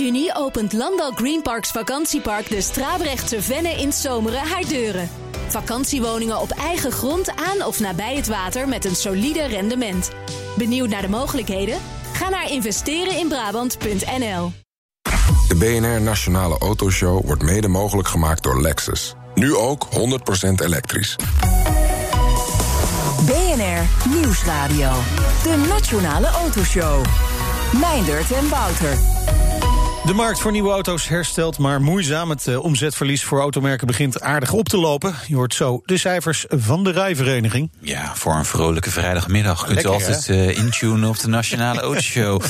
juni opent Landal Greenparks Vakantiepark de Strabrechtse Venne in Zomeren haar deuren. Vakantiewoningen op eigen grond aan of nabij het water met een solide rendement. Benieuwd naar de mogelijkheden? Ga naar investereninbrabant.nl. De BNR Nationale Autoshow wordt mede mogelijk gemaakt door Lexus. Nu ook 100% elektrisch. BNR Nieuwsradio. De Nationale Autoshow. Meindert en Wouter. De markt voor nieuwe auto's herstelt maar moeizaam. Het uh, omzetverlies voor automerken begint aardig op te lopen. Je hoort zo de cijfers van de rijvereniging. Ja, voor een vrolijke vrijdagmiddag kunt u altijd uh, intunen op de Nationale Autoshow. uh,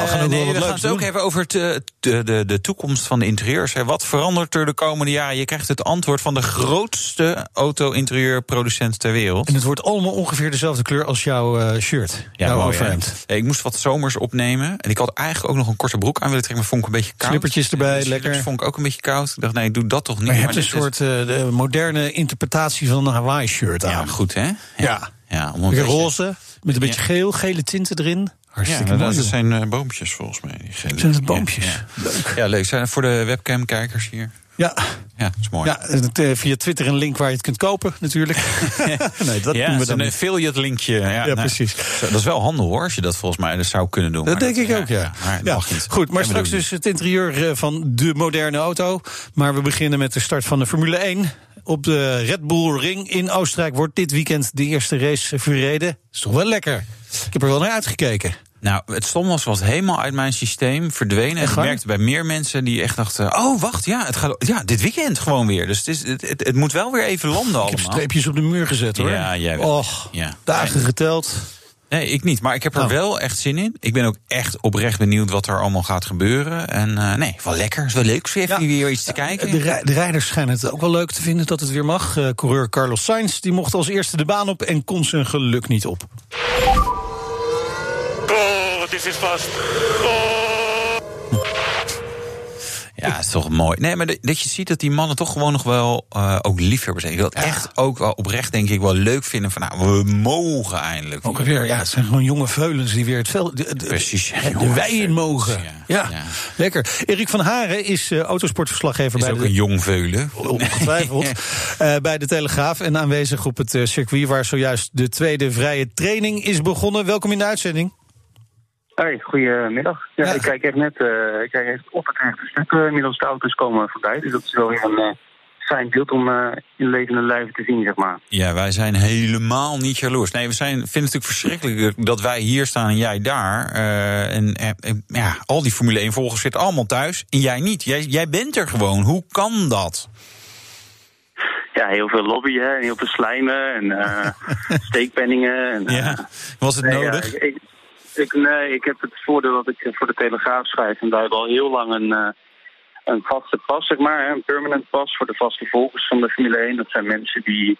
we gaan, nee, we gaan het ook even over het, de, de, de toekomst van de interieurs. Wat verandert er de komende jaren? Je krijgt het antwoord van de grootste auto-interieurproducent ter wereld. En het wordt allemaal ongeveer dezelfde kleur als jouw shirt. Ja, jouw overhemd. Ik moest wat zomers opnemen. En ik had eigenlijk ook nog een korte broek aan willen trekken, maar vond ik een beetje koud. Erbij, lekker. vond ik ook een beetje koud. Ik dacht, nee, ik doe dat toch niet. Maar je hebt een soort de moderne interpretatie van een Hawaii-shirt aan. Ja, goed hè? Ja. ja. ja om een beetje roze, met een beetje geel, gele tinten erin. Hartstikke ja, mooi. Dat zijn uh, boompjes volgens mij. Die. Zijn het boompjes? Ja, leuk. Ja, leuk. Zijn voor de webcam-kijkers hier? Ja. Ja, dat is mooi. Ja, via Twitter een link waar je het kunt kopen, natuurlijk. nee, dat ja, doen we dan. Een affiliate linkje. Ja, ja nou, precies. Dat is wel handig hoor, als je dat volgens mij dus zou kunnen doen. Dat denk dat, ik ook, ja. Maar ja. Mag niet. Goed, maar straks dus het interieur van de moderne auto. Maar we beginnen met de start van de Formule 1. Op de Red Bull Ring in Oostenrijk wordt dit weekend de eerste race verreden. Is toch wel lekker. Ik heb er wel naar uitgekeken. Nou, het stom was was helemaal uit mijn systeem verdwenen. En ik merkte bij meer mensen die echt dachten: oh, wacht, ja, het gaat ja, dit weekend gewoon weer. Dus het, is, het, het, het moet wel weer even landen allemaal. Ik heb streepjes op de muur gezet hoor. Ja, jij wel. Och, ja. dagen geteld. Nee, ik niet. Maar ik heb er Oh. wel echt zin in. Ik ben ook echt oprecht benieuwd wat er allemaal gaat gebeuren. En uh, nee, wel lekker. is wel leuk weer even weer iets te kijken. De, rij- de rijders schijnen het ook wel leuk te vinden dat het weer mag. Uh, coureur Carlos Sainz die mocht als eerste de baan op en kon zijn geluk niet op. Oh, dit is vast. Ja, het is toch mooi. Nee, maar dat, je ziet dat die mannen toch gewoon nog wel uh, ook liefhebbers zijn. Die dat echt ook wel oprecht, denk ik, wel leuk vinden. Van nou, we mogen eindelijk. Ook weer, ja, het zijn gewoon jonge veulens die weer het veld. De, de, Precies. de, in mogen. Ja, Ja, ja. lekker. Erik van Haren is uh, autosportverslaggever Is bij ook de. een jong veulen. Ongetwijfeld. uh, bij de Telegraaf en aanwezig op het uh, circuit waar zojuist de tweede vrije training is begonnen. Welkom in de uitzending. Hoi, goedemiddag. Ja, Ja. Ik kijk echt net uh, ik kijk echt op het rechte stuk. Uh, inmiddels de auto's komen voorbij. Dus dat is wel weer een uh, fijn beeld om in levende lijven te zien, zeg maar. Ja, wij zijn helemaal niet jaloers. Nee, we zijn, vinden het natuurlijk verschrikkelijk dat wij hier staan en jij daar. En, en ja, al die Formule 1-volgers zitten allemaal thuis en jij niet. Jij, jij bent er gewoon. Hoe kan dat? Ja, heel veel lobbyen en heel veel slijmen en uh, steekpenningen. En, ja, was het nee, nodig? Ja, ik, ik, nee, ik heb het voordeel dat ik voor de Telegraaf schrijf. En wij hebben al heel lang een, uh, een vaste pas, zeg maar. Een permanent pas voor de vaste volgers van de Formule 1. Dat zijn mensen die,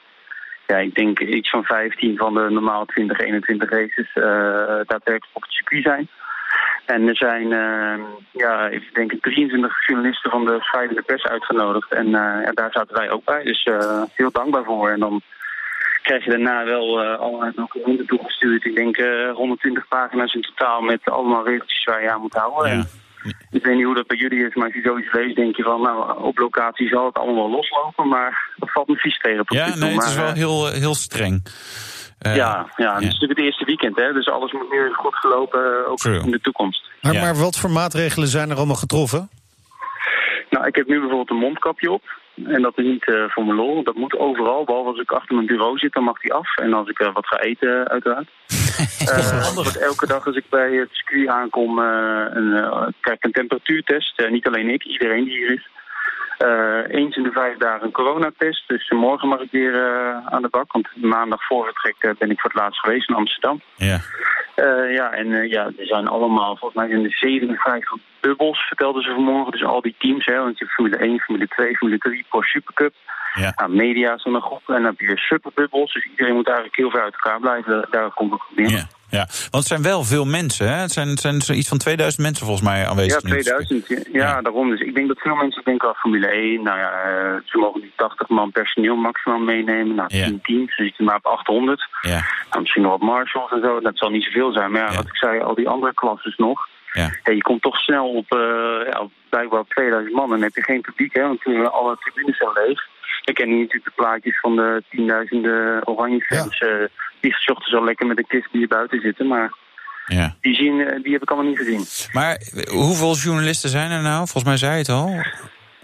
ja, ik denk iets van 15 van de normaal 20, 21 races uh, daadwerkelijk op het circuit zijn. En er zijn, uh, ja, ik denk 23 journalisten van de schrijvende pers uitgenodigd. En daar zaten wij ook bij. Dus heel dankbaar voor. En dan krijg je daarna wel uh, allerlei documenten toegestuurd. Ik denk uh, 120 pagina's in totaal met allemaal regeltjes waar je aan moet houden. Ja. En ik weet niet hoe dat bij jullie is, maar als je zoiets leest, denk je van, nou, op locatie zal het allemaal wel loslopen, maar dat valt me vies tegen. tot Ja, toe. nee, het is wel eh, heel, heel streng. Uh, ja, ja, het is natuurlijk het eerste weekend, hè, dus alles moet nu goed gelopen, ook True. in de toekomst. Maar, Ja. maar wat voor maatregelen zijn er allemaal getroffen? Nou, ik heb nu bijvoorbeeld een mondkapje op. En dat is niet uh, voor mijn lol. Dat moet overal. Behalve als ik achter mijn bureau zit, dan mag die af. En als ik uh, wat ga eten, uiteraard. uh, elke dag als ik bij het circuit aankom, een, krijg ik een temperatuurtest. niet alleen ik, iedereen die hier is. Eens in de vijf dagen een coronatest. Dus morgen mag ik weer aan de bak. Want maandag voor het trek ben ik voor het laatst geweest in Amsterdam. Ja. Ja, en ja, er zijn allemaal, volgens mij zijn er 57 bubbels, vertelden ze vanmorgen. Dus al die teams, hè, want je hebt Formule 1, Formule 2, Formule 3, Porsche Supercup. Ja. Nou, media is dan een groep en dan heb je superbubbels. Dus iedereen moet eigenlijk heel ver uit elkaar blijven. Daar, daar komt het op neer. Ja, ja, want het zijn wel veel mensen, hè? Het zijn, het zijn zoiets van 2000 mensen volgens mij aanwezig. Ja, 2000. Ja, ja, daarom. Dus ik denk dat veel mensen denken, ah, Formule 1, nou ja, uh, ze mogen die 80 man personeel maximaal meenemen. Nou, 10 Ja. teams, dus je zit maar op 800. Ja. Nou, misschien nog wat marshals en zo, dat zal niet zoveel zijn. Maar ja, wat ik zei, al die andere klasses nog. Ja. Je komt toch snel op, eh ja, op blijkbaar op 2000 man. En dan heb je geen publiek, hè, want uh, alle tribunes zijn leeg. Ik ken natuurlijk de plaatjes van de tienduizenden oranje fans. eh, die zochten zo lekker met een kist bier buiten zitten. Maar Ja. die, zien, eh, die heb ik allemaal niet gezien. Maar eh, hoeveel journalisten zijn er nou? Volgens mij zei je het al.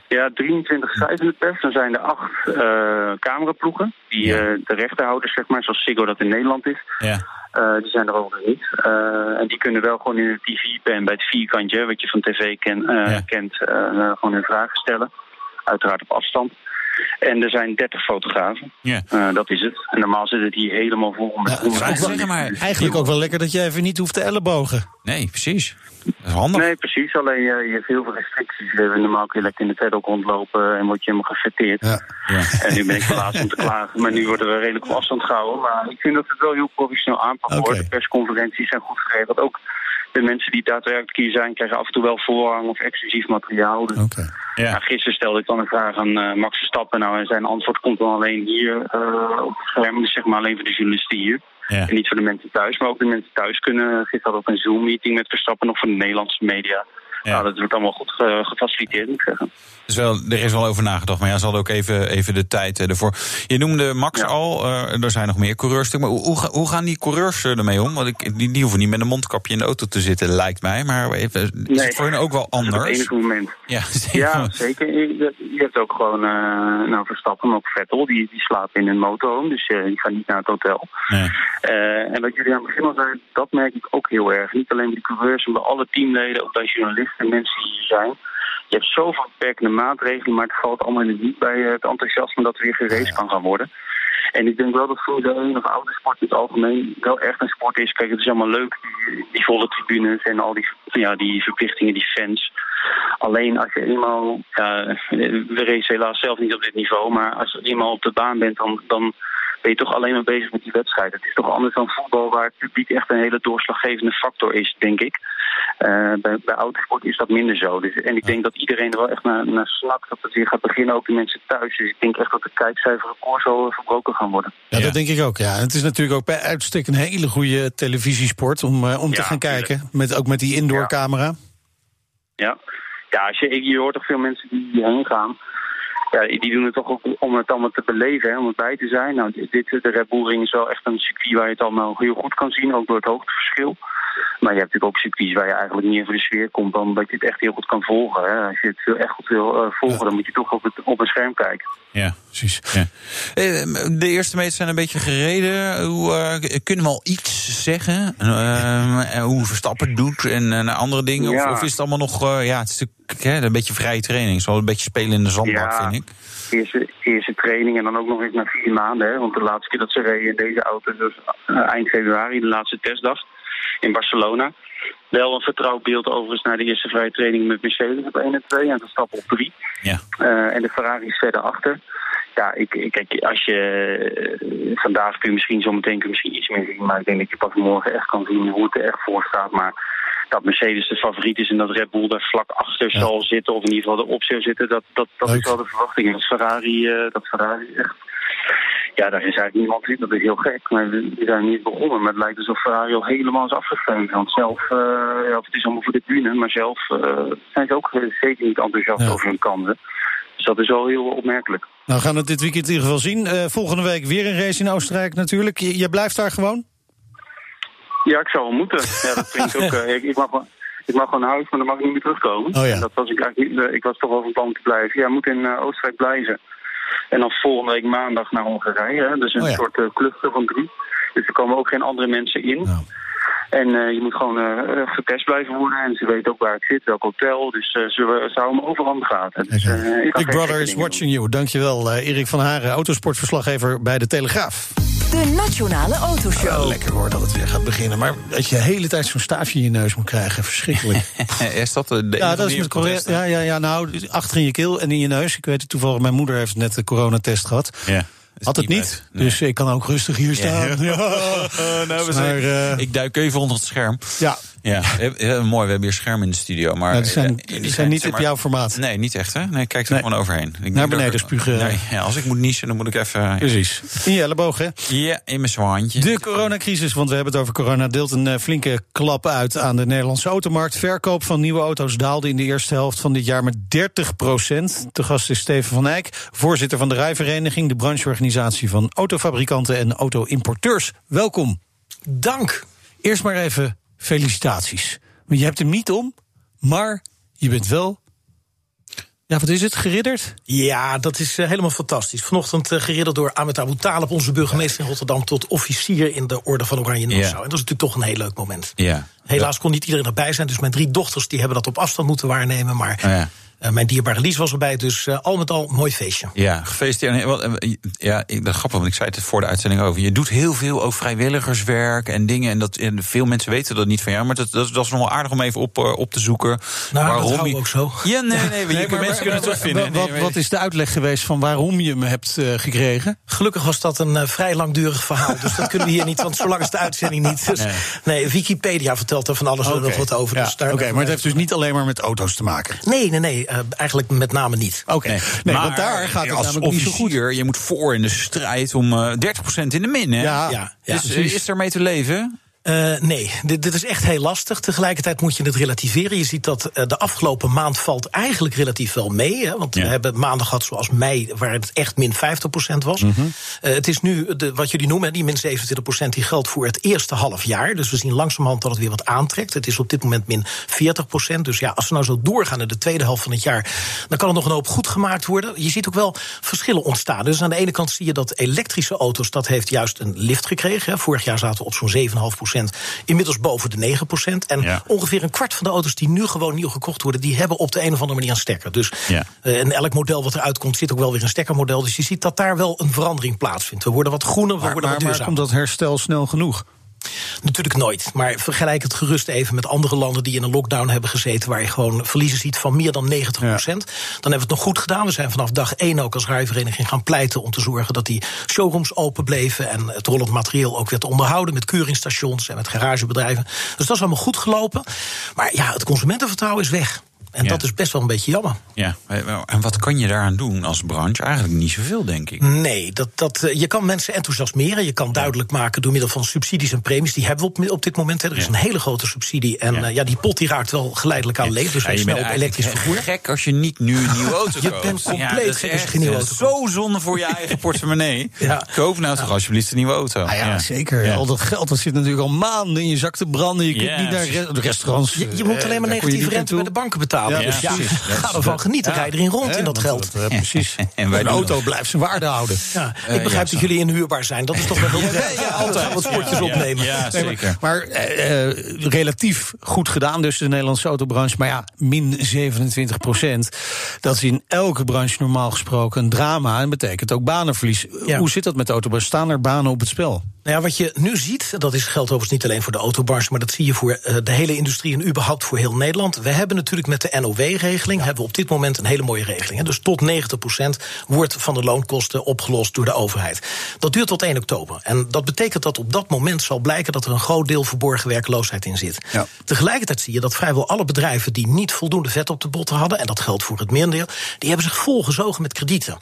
Ja, 23 schrijvende pers. Dan zijn er acht cameraploegen. Die Ja. de rechterhouders, zeg maar, zoals Siggo dat in Nederland is. Ja. Eh, die zijn er nog niet. En die kunnen wel gewoon in de tv-pen bij het vierkantje, wat je van tv ken, Ja. kent, gewoon hun vragen stellen. Uiteraard op afstand. En er zijn 30 fotografen. Ja. Eh, dat is het. En normaal zit het hier helemaal vol met honderd ik wou zeggen, maar-. Eigenlijk ook wel lekker dat je even niet hoeft te ellebogen. Nee, precies. Dat is handig. Nee, precies. Alleen eh, je hebt heel veel restricties. We hebben normaal kun je lekker in de paddock rondlopen en word je helemaal gefeteerd. Ja. Ja. En nu ben ik de laatste om te klagen. Maar nu worden we redelijk op afstand gehouden. Maar ik vind dat het wel heel professioneel aanpakt Oké. wordt. De persconferenties zijn goed geregeld. Ook de mensen die daadwerkelijk hier zijn, krijgen af en toe wel voorrang of exclusief materiaal. Dus, Oké. Ja. nou, gisteren stelde ik dan een vraag aan eh, Max Verstappen. Nou, en zijn antwoord komt dan alleen hier eh, op het scherm. Dus zeg maar alleen voor de journalisten hier. Ja. En niet voor de mensen thuis. Maar ook de mensen thuis kunnen. Gisteren hadden we ook een Zoom-meeting met Verstappen. Nog voor de Nederlandse media. Ja. Nou, dat wordt allemaal goed ge- gefaciliteerd, moet ik zeggen. Dus wel, er is wel over nagedacht, maar ja, ze hadden ook even, even de tijd eh, ervoor. Je noemde Max Ja. al, eh, er zijn nog meer coureurs. Maar hoe, hoe, ga- hoe gaan die coureurs eh, ermee om? Want ik, die, die hoeven niet met een mondkapje in de auto te zitten, lijkt mij. Maar even, is Nee. het voor hen ook wel Dat is het anders? enige moment. Ja, Ja, zeker. Je, je hebt ook gewoon eh, nou, Verstappen, maar ook Vettel. Die, die slapen in een motorhome, dus eh, die gaan niet naar het hotel. Nee. En wat jullie aan het begin al zeiden, dat merk ik ook heel erg. Niet alleen bij de coureurs, maar bij alle teamleden, ook bij journalisten, mensen die hier zijn. Je hebt zoveel beperkende maatregelen, maar het valt allemaal niet bij eh, het enthousiasme dat er weer geraced kan gaan worden. En ik denk wel dat Formule 1 of autosport in het algemeen wel echt een sport is. Kijk, het is allemaal leuk, die, die volle tribunes en al die, ja, die verplichtingen, die fans. Alleen als je eenmaal, ja, we racen helaas zelf niet op dit niveau, maar als je eenmaal op de baan bent, dan, dan ben je toch alleen maar bezig met die wedstrijd. Het is toch anders dan voetbal, waar het publiek echt een hele doorslaggevende factor is, denk ik. Eh, bij, bij autosport is dat minder zo. Dus, en ik denk dat iedereen er wel echt naar, naar snakt dat het weer gaat beginnen, ook de mensen thuis. Dus ik denk echt dat de kijkcijferrecords zo verbroken gaan worden. Ja, Ja. dat denk ik ook. Ja. En het is natuurlijk ook bij uitstek een hele goede televisiesport om, eh, om te Ja, gaan kijken. Met, ook met die indoorcamera. Ja, ja als je, je hoort toch veel mensen die hierheen gaan. Ja, die doen het toch ook om het allemaal te beleven, hè, om erbij te zijn. Nou, dit, de Red Bull Ring is wel echt een circuit waar je het allemaal heel goed kan zien, ook door het hoogteverschil. Maar je hebt natuurlijk ook circuits waar je eigenlijk meer voor de sfeer komt dan dat je het echt heel goed kan volgen. Hè. Als je het heel- echt goed wil eh, volgen, dan moet je toch op, het, op een scherm kijken. Ja. Precies. Ja. Eh, De eerste meters zijn een beetje gereden. Hoe, eh, kunnen we al iets zeggen? Eh, hoe Verstappen het doet en eh, andere dingen? Of, Ja. of is het allemaal nog eh, ja, het is natuurlijk, hè, een beetje vrije training? Zo een beetje spelen in de zandbak, Ja. vind ik. Eerste, eerste training en dan ook nog eens na vier maanden. Hè, want de laatste keer dat ze reden in deze auto, dus eind februari, de laatste testdag in Barcelona. Wel een vertrouwd beeld overigens naar de eerste vrije training met Mercedes op 1 en 2 en Verstappen op 3. Ja. Eh, en de Ferrari is verder achter. Ja, ik, ik, kijk, als je eh, vandaag kun je misschien zometeen kun je misschien iets meer zien, maar ik denk dat je pas morgen echt kan zien hoe het er echt voor staat. Maar dat Mercedes de favoriet is en dat Red Bull daar vlak achter zal zitten, of in ieder geval erop zou zitten, dat, dat, dat Leuk. is wel de verwachting. En dat Ferrari, eh, dat Ferrari echt. Ja, daar is eigenlijk niemand in. Dat is heel gek. Maar we zijn niet begonnen. Maar het lijkt alsof Ferrari al helemaal is afgeschreven. Want zelf, eh, ja, het is allemaal voor de bühne. Maar zelf eh, zijn ze ook eh, zeker niet enthousiast Ja. over hun kansen. Dus dat is wel heel opmerkelijk. Nou, we gaan het dit weekend in ieder geval zien. Volgende week weer een race in Oostenrijk natuurlijk. Je, blijft daar gewoon? Ja, ik zou wel moeten. Ja, dat vind ik ook. ik, ik, mag, wel- ik mag gewoon naar huis, maar dan mag ik niet meer terugkomen. Oh ja. Dat was ik eigenlijk niet. ik was toch wel van plan te blijven. Ja, moet in Oostenrijk blijven. En dan volgende week maandag naar Hongarije. Hè. Dus een Oh ja. soort eh, cluster van drie. Dus er komen ook geen andere mensen in. Nou. En eh, je moet gewoon eh, eh, getest blijven worden. En ze weten ook waar ik zit, welk hotel. Dus eh, ze ze houden me overal in de gaten. Dus, eh, Big Brother is watching you. Dankjewel, eh Erik van Haren, autosportverslaggever bij de Telegraaf. De Nationale Autoshow. lekker hoor dat het weer gaat beginnen. Maar dat je de hele tijd zo'n staafje in je neus moet krijgen, verschrikkelijk. Is dat de, ja, dat is met corona. Ja, ja, ja, nou, achter in je keel en in je neus. Ik weet het toevallig, mijn moeder heeft net de coronatest gehad. Ja. Had het niet, dus ik kan ook rustig hier staan. Ja, nou, we Maar, zijn- eh, ik duik even onder het scherm. ja. Ja, mooi. We hebben hier schermen in de studio. Maar Ja, die zijn, eh, die zijn niet zeg op jouw formaat. Nee, niet echt, hè? Nee, kijk er Nee. gewoon overheen. Ik Naar beneden spugen. Nee, ja, als ik moet niezen, dan moet ik even... Precies. In je elleboog, hè? Ja, in mijn zwaantje. De coronacrisis, want we hebben het over corona, deelt een eh, flinke klap uit aan de Nederlandse automarkt. Verkoop van nieuwe auto's daalde in de eerste helft van dit jaar met 30 procent. Te gast is Steven van Eyck, voorzitter van de Rijvereniging, de brancheorganisatie van autofabrikanten en auto-importeurs. Welkom. Dank. Eerst maar even felicitaties. Want je hebt hem niet om, maar je bent wel. Ja, wat is het? Geridderd? Ja, dat is eh, helemaal fantastisch. Vanochtend eh, geridderd door Ahmed Abu Talib, onze burgemeester in Rotterdam, tot officier in de Orde van Oranje Nassau. Ja. En dat is natuurlijk toch een heel leuk moment. Ja. Helaas kon niet iedereen erbij zijn, dus mijn drie dochters die hebben dat op afstand moeten waarnemen. Maar Oh ja. Eh, mijn dierbare Lies was erbij, dus eh, al met al mooi feestje. Ja, gefeliciteerd. Nee, wat, eh, Ja, ik, dat grappig, want ik zei het voor de uitzending over. Je doet heel veel ook vrijwilligerswerk en dingen. En, dat, en veel mensen weten dat niet van jou. Maar dat, dat, dat is nog wel aardig om even op, op te zoeken. Nou, dat houden je- ook zo. Ja, nee, nee. Nee, maar- mensen maar- kunnen het terugvinden. Wat, Nee, wat, is de uitleg geweest van waarom je hem hebt gekregen? Gelukkig was dat een vrij langdurig verhaal. Dus dat kunnen we hier niet, want zolang is de uitzending niet. Dus, nee. Wikipedia vertelt er van alles en nog wat over. Ja, dus Oké, maar het heeft dus niet alleen maar met auto's te maken. Nee, nee, nee. Eh, eigenlijk met name niet. Oké, nee, maar want daar gaat het als namelijk niet zo goed. officier, je moet voor in de strijd om eh 30% in de min, hè? Ja, Ja, ja, dus eh, is er mee te leven? Eh, nee, dit, dit is echt heel lastig. Tegelijkertijd moet je het relativeren. Je ziet dat eh, de afgelopen maand valt eigenlijk relatief wel mee. Hè, want Ja. we hebben maanden gehad zoals mei, waar het echt min 50% was. Mhm. Eh, het is nu, de, wat jullie noemen, die min 27%, die geldt voor het eerste half jaar. Dus we zien langzamerhand dat het weer wat aantrekt. Het is op dit moment min 40%. Dus ja, als we nou zo doorgaan in de tweede helft van het jaar, dan kan er nog een hoop goed gemaakt worden. Je ziet ook wel verschillen ontstaan. Dus aan de ene kant zie je dat elektrische auto's, dat heeft juist een lift gekregen. Hè. Vorig jaar zaten we op zo'n 7,5%. Inmiddels boven de 9%. En Ja. ongeveer een kwart van de auto's die nu gewoon nieuw gekocht worden, die hebben op de een of andere manier een stekker. Dus Ja. eh, in elk model wat eruit komt, zit ook wel weer een stekkermodel. Dus je ziet dat daar wel een verandering plaatsvindt. We worden wat groener, we Maar, worden maar, wat maar duurzamer. komt dat herstel snel genoeg? Natuurlijk nooit. Maar vergelijk het gerust even met andere landen die in een lockdown hebben gezeten. waar je gewoon verliezen ziet van meer dan 90% Dan hebben we het nog goed gedaan. We zijn vanaf dag één ook als rijvereniging gaan pleiten om te zorgen dat die showrooms open bleven. En het rollend materieel ook werd onderhouden met keuringsstations en met garagebedrijven. Dus dat is allemaal goed gelopen. Maar ja, het consumentenvertrouwen is weg. En Ja. dat is best wel een beetje jammer. Ja. En wat kan je daaraan doen als branche? Eigenlijk niet zoveel, denk ik. Nee, dat, dat, eh, je kan mensen enthousiasmeren. Je kan duidelijk maken door middel van subsidies en premies. Die hebben we op, op dit moment. Hè. Er is Ja. een hele grote subsidie. En Ja. ja. ja, die pot die raakt wel geleidelijk aan leeg. Dus Ja, je snel bent op eigenlijk elektrisch vervoer. gek als je niet nu een nieuwe auto Je koopt. bent compleet gek als je echt, geen nieuwe eh, auto Zo zonde voor je eigen portemonnee. Ja. Koop nou toch alsjeblieft een nieuwe auto. Nou ja, zeker. Ja. Al dat geld dat zit natuurlijk al maanden in je zak te branden. Je kunt Ja, niet naar de restaurants. Je, je eh, moet alleen maar je negatieve rente bij de banken betalen. Ja, dus ja, precies. ga ervan genieten. Ja. Rij erin rond in dat geld. eh, precies. En doen auto blijft zijn waarde houden. Ja, ik begrijp ja, dat jullie inhuurbaar zijn. Dat is toch wel heel ja, altijd. Wat spotjes Ja, opnemen. Ja, Nee, maar- zeker. Maar eh, eh, relatief goed gedaan, dus de Nederlandse autobranche. Maar ja, min 27 procent. Dat is in elke branche normaal gesproken een drama. En betekent ook banenverlies. Ja. Hoe zit dat met de autobranche? Staan er banen op het spel? Nou ja, wat je nu ziet, dat is, geldt overigens niet alleen voor de autobranche, maar dat zie je voor eh, de hele industrie en überhaupt voor heel Nederland. We hebben natuurlijk met de NOW-regeling hebben we op dit moment een hele mooie regeling. Hè. Dus tot 90% wordt van de loonkosten opgelost door de overheid. Dat duurt tot 1 oktober. En dat betekent dat op dat moment zal blijken dat er een groot deel verborgen werkloosheid in zit. Ja. Tegelijkertijd zie je dat vrijwel alle bedrijven die niet voldoende vet op de botten hadden, en dat geldt voor het merendeel, die hebben zich volgezogen met kredieten.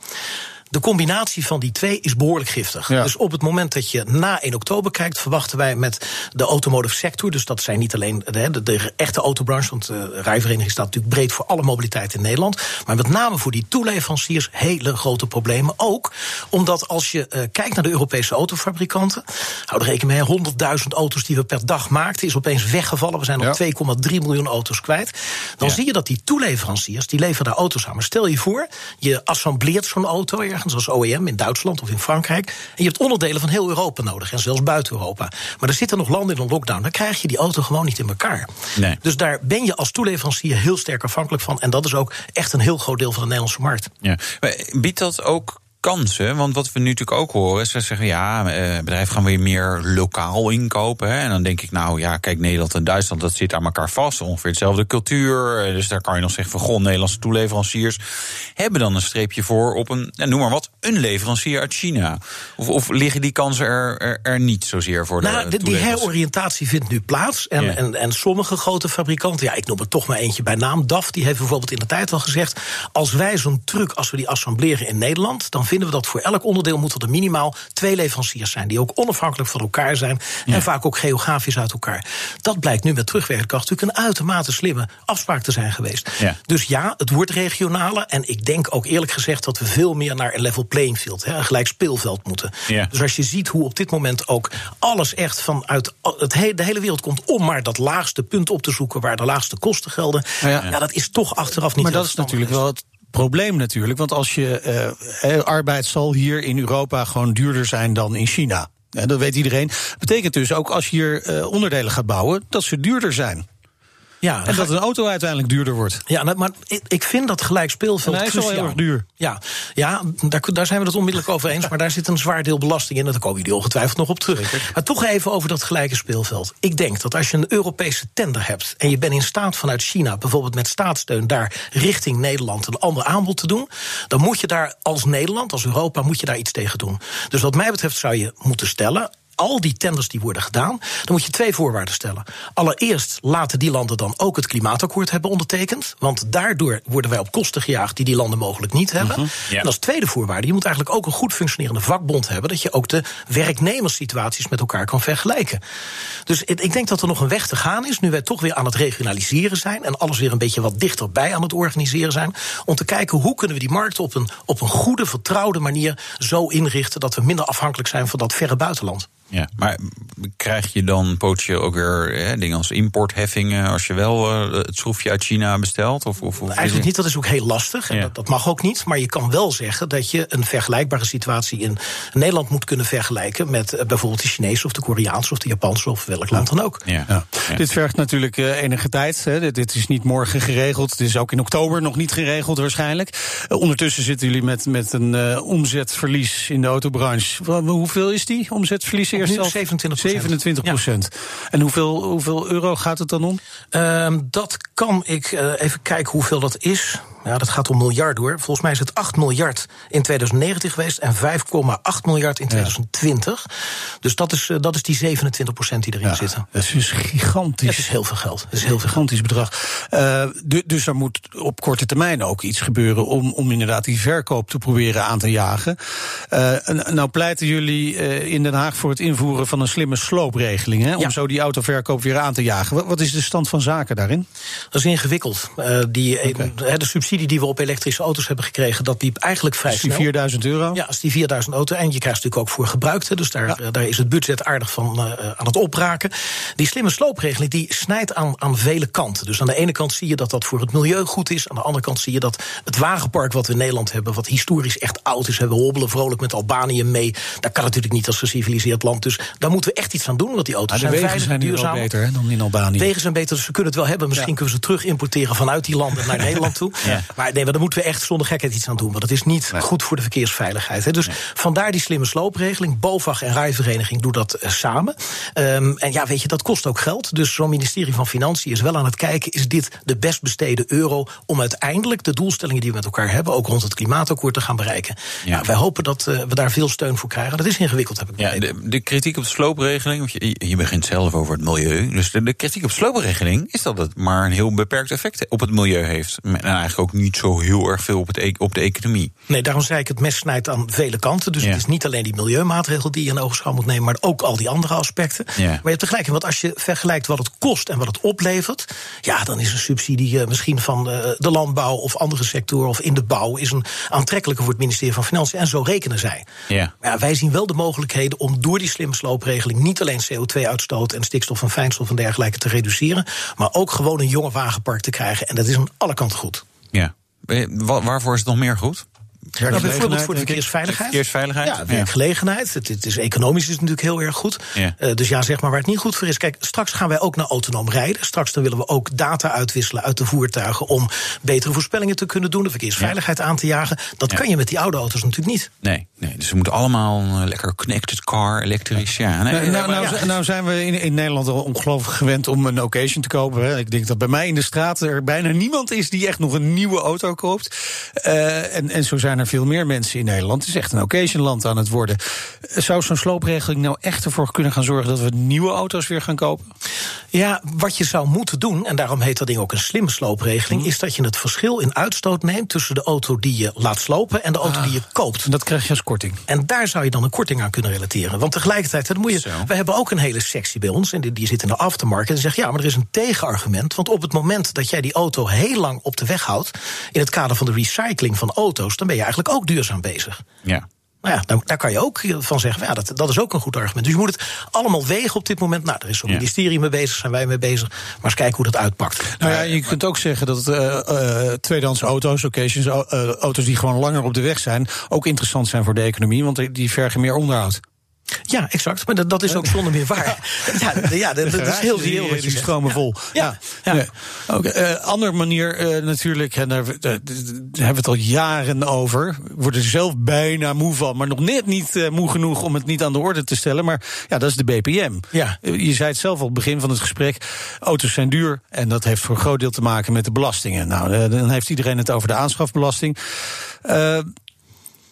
De combinatie van die twee is behoorlijk giftig. Ja. Dus op het moment dat je na 1 oktober kijkt, verwachten wij met de automotive sector, dus dat zijn niet alleen de, de, de echte autobranche, want de rijvereniging staat natuurlijk breed voor alle mobiliteit in Nederland, maar met name voor die toeleveranciers hele grote problemen. Ook omdat als je eh, kijkt naar de Europese autofabrikanten, hou er rekening mee, 100.000 auto's die we per dag maakten, is opeens weggevallen. We zijn Ja. 2,3 miljoen auto's kwijt. Dan Ja. zie je dat die toeleveranciers, die leveren daar auto's aan. Maar stel je voor, je assembleert zo'n auto ergens als OEM in Duitsland of in Frankrijk. En je hebt onderdelen van heel Europa nodig en zelfs buiten Europa. Maar er zitten nog landen in een lockdown. Dan krijg je die auto gewoon niet in elkaar. Nee. Dus daar ben je als toeleverancier heel sterk afhankelijk van. En dat is ook echt een heel groot deel van de Nederlandse markt. Ja. Maar Biedt dat ook kansen? Want wat we nu natuurlijk ook horen, is ze zeggen ja, eh, bedrijven gaan weer meer lokaal inkopen. Hè? En dan denk ik, nou ja, kijk, Nederland en Duitsland, dat zit aan elkaar vast. Ongeveer hetzelfde cultuur. Eh, Dus daar kan je nog zeggen van goh, Nederlandse toeleveranciers hebben dan een streepje voor op een, ja, noem maar wat, een leverancier uit China. Of, of liggen die kansen er, er, er niet zozeer voor Nou, de- die heroriëntatie vindt nu plaats. En, Ja. en, en sommige grote fabrikanten, ja, ik noem er toch maar eentje bij naam, DAF, die heeft bijvoorbeeld in de tijd al gezegd: als wij zo'n truck, als we die assembleren in Nederland, dan vinden we dat voor elk onderdeel moeten er minimaal twee leveranciers zijn, die ook onafhankelijk van elkaar zijn en vaak ook geografisch uit elkaar. Dat blijkt nu met terugwerkende kracht natuurlijk een uitermate slimme afspraak te zijn geweest. Ja. Dus ja, het wordt regionaler. En ik denk ook eerlijk gezegd dat we veel meer naar een level playing field, hè, een gelijk speelveld moeten. Ja. Dus als je ziet hoe op dit moment ook alles echt vanuit het he- de hele wereld komt om maar dat laagste punt op te zoeken waar de laagste kosten gelden. Ja, ja. dat is toch achteraf niet Maar heel dat is natuurlijk wel het probleem natuurlijk. Want als je eh, eh, arbeid zal hier in Europa gewoon duurder zijn dan in China. Ja, dat weet iedereen. Betekent dus ook als je hier eh, onderdelen gaat bouwen, dat ze duurder zijn. Ja, En dat een auto uiteindelijk duurder wordt. Ja, maar ik, vind dat gelijk speelveld hij is wel heel erg duur. Ja, ja daar, daar zijn we het onmiddellijk over eens. Maar daar zit een zwaar deel belasting in. En daar komen jullie ongetwijfeld nog op terug. Maar toch even over dat gelijke speelveld. Ik denk dat als je een Europese tender hebt. en je bent in staat vanuit China, bijvoorbeeld met staatssteun. daar richting Nederland een ander aanbod te doen. dan moet je daar als Nederland, als Europa, moet je daar iets tegen doen. Dus wat mij betreft zou je moeten stellen al die tenders die worden gedaan, dan moet je twee voorwaarden stellen. Allereerst laten die landen dan ook het klimaatakkoord hebben ondertekend. Want daardoor worden wij op kosten gejaagd die die landen mogelijk niet hebben. ja. En als tweede voorwaarde, je moet eigenlijk ook een goed functionerende vakbond hebben. Dat je ook de werknemerssituaties met elkaar kan vergelijken. Dus ik ik denk dat er nog een weg te gaan is, nu wij toch weer aan het regionaliseren zijn. En alles weer een beetje wat dichterbij aan het organiseren zijn. Om te kijken hoe kunnen we die markt op een, op een goede, vertrouwde manier zo inrichten. dat we minder afhankelijk zijn van dat verre buitenland. Ja, maar krijg je dan potentieel ook weer hè, dingen als importheffingen als je wel eh, het schroefje uit China bestelt? Of, of, of Eigenlijk niet, dat is ook heel lastig. En Ja. dat, dat mag ook niet. Maar je kan wel zeggen dat je een vergelijkbare situatie in Nederland moet kunnen vergelijken met eh, bijvoorbeeld de Chinese of de Koreaanse of de Japanse of welk land dan ook. Ja. Ja. Ja. Dit vergt natuurlijk eh, enige tijd. Hè. Dit, dit is niet morgen geregeld. Het is ook in oktober nog niet geregeld waarschijnlijk. Ondertussen zitten jullie met, met een omzetverlies in de autobranche. Hoeveel is die omzetverlies eerst Nu al? 27%. 27 procent. En hoeveel, hoeveel euro gaat het dan om? Ehm, dat kan ik eh, even kijken hoeveel dat is. Ja, dat gaat om miljard hoor. Volgens mij is het 8 miljard in 2019 geweest en 5,8 miljard in 2020. Dus dat is, eh, dat is die 27 procent die erin zitten. Dat is dus gigantisch. Het is heel veel geld. Het is heel veel gigantisch bedrag. Eh, du- dus er moet op korte termijn ook iets gebeuren om, om inderdaad die verkoop te proberen aan te jagen. En- nou pleiten jullie in Den Haag voor het invoeren van een slimme sloopregeling, hè, om Ja. zo die autoverkoop weer aan te jagen. Wat, is de stand van zaken daarin? Dat is ingewikkeld. Die, de subsidie die we op elektrische auto's hebben gekregen, dat liep eigenlijk vrij Is die snel. 4000 euro? Ja, als die 4000 auto. En je krijgt natuurlijk ook voor gebruikte. Dus daar, eh, daar is het budget aardig van eh, aan het opraken. Die slimme sloopregeling die snijdt aan, aan vele kanten. Dus aan de ene kant zie je dat dat voor het milieu goed is. Aan de andere kant zie je dat het wagenpark wat we in Nederland hebben, wat historisch echt oud is, hebben we hobbelen vrolijk met Albanië mee. Dat kan natuurlijk niet als geciviliseerd land. Dus daar moeten we echt iets aan doen. Want die auto's de zijn wegen veilig, zijn duurzaam. beter hè, dan in Albanië. Wegen zijn beter, dus we kunnen het wel hebben. Misschien kunnen we ze terug importeren vanuit die landen naar Nederland toe. Maar nee, maar daar moeten we echt zonder gekheid iets aan doen. Want het is niet goed voor de verkeersveiligheid. Hè. Dus vandaar die slimme sloopregeling. BOVAG en Rijvereniging doen dat eh, samen. Ehm, en ja, weet je, dat kost ook geld. Dus zo'n ministerie van Financiën is wel aan het kijken... is dit de best besteden euro om uiteindelijk de doelstellingen die we met elkaar hebben... ook rond het klimaatakkoord te gaan bereiken. Ja. Nou, wij hopen dat eh, we daar veel steun voor krijgen. Dat is ingewikkeld, heb ik Ja, de, de kritiek op de sloopregeling, want je, je begint zelf over het milieu. Dus de, de kritiek op de sloopregeling is dat het maar een heel beperkt effect op het milieu heeft. En eigenlijk ook niet zo heel erg veel op, het, e- op de economie. Nee, daarom zei ik, het mes snijdt aan vele kanten. Dus Ja. het is niet alleen die milieumaatregel die je in ogenschouw moet nemen... maar ook al die andere aspecten. Ja. Maar je hebt tegelijk, want als je vergelijkt wat het kost en wat het oplevert... ja, dan is een subsidie eh, misschien van eh, de landbouw of andere sectoren... of in de bouw, is een aantrekkelijker voor het ministerie van Financiën. En zo rekenen zij. Ja. Maar ja, wij zien wel de mogelijkheden om door die slimme sloopregeling... niet alleen CO2-uitstoot en stikstof en fijnstof en dergelijke te reduceren... maar ook gewoon een jonge wagenpark te krijgen. En dat is aan alle kanten goed. Ja. Wa- Waarvoor is het nog meer goed? Nou, bijvoorbeeld voor de verkeersveiligheid. Verkeersveiligheid. Ja, werkgelegenheid. Het, het is economisch is het natuurlijk heel erg goed. Ja. Eh, dus ja, zeg maar waar het niet goed voor is. Kijk, straks gaan wij ook naar autonoom rijden. Straks dan willen we ook data uitwisselen uit de voertuigen om betere voorspellingen te kunnen doen, de verkeersveiligheid aan te jagen. Dat Ja. kan je met die oude auto's natuurlijk niet. Nee, nee, dus we moeten allemaal eh, lekker connected car, elektrisch. Ja, nee, Nou, nou, nou, nou zijn we in, in Nederland al ongelooflijk gewend om een occasion te kopen. Hè. Ik denk dat bij mij in de straat er bijna niemand is die echt nog een nieuwe auto koopt. Eh, en, en zo zijn er veel meer mensen in Nederland. Het is echt een occasionland aan het worden. Zou zo'n sloopregeling nou echt ervoor kunnen gaan zorgen dat we nieuwe auto's weer gaan kopen? Ja, wat je zou moeten doen, en daarom heet dat ding ook een slimme sloopregeling, Mhm. is dat je het verschil in uitstoot neemt tussen de auto die je laat slopen en de auto Ah. die je koopt. En dat krijg je als korting. En daar zou je dan een korting aan kunnen relateren. Want tegelijkertijd, dan moet je, we hebben ook een hele sectie bij ons, en die, die zit in de aftermarket. En zegt ja, maar er is een tegenargument. Want op het moment dat jij die auto heel lang op de weg houdt, in het kader van de recycling van auto's, dan ben je eigenlijk ook duurzaam bezig. ja. Nou ja, daar, daar kan je ook van zeggen, ja, dat, dat is ook een goed argument. Dus je moet het allemaal wegen op dit moment. Nou, er is zo'n Ja. ministerie mee bezig, zijn wij mee bezig. Maar eens kijken hoe dat uitpakt. Nou ja, je kunt ook zeggen dat eh eh tweedehands auto's, occasions, eh, auto's die gewoon langer op de weg zijn, ook interessant zijn voor de economie, want die- die vergen meer onderhoud. Ja, exact. Maar dat, dat is ook zonder meer waar. Ja, ja dat, dat is heel die, reëel die zegt. stromen vol. Ja, ja. Eh, andere manier eh, natuurlijk, en daar, hebben we het al jaren over. We worden er zelf bijna moe van, maar nog net niet eh, moe genoeg om het niet aan de orde te stellen. Maar ja, dat is de BPM. Ja. Je zei het zelf al op het begin van het gesprek. Auto's zijn duur en dat heeft voor een groot deel te maken met de belastingen. Nou, dan heeft iedereen het over de aanschafbelasting.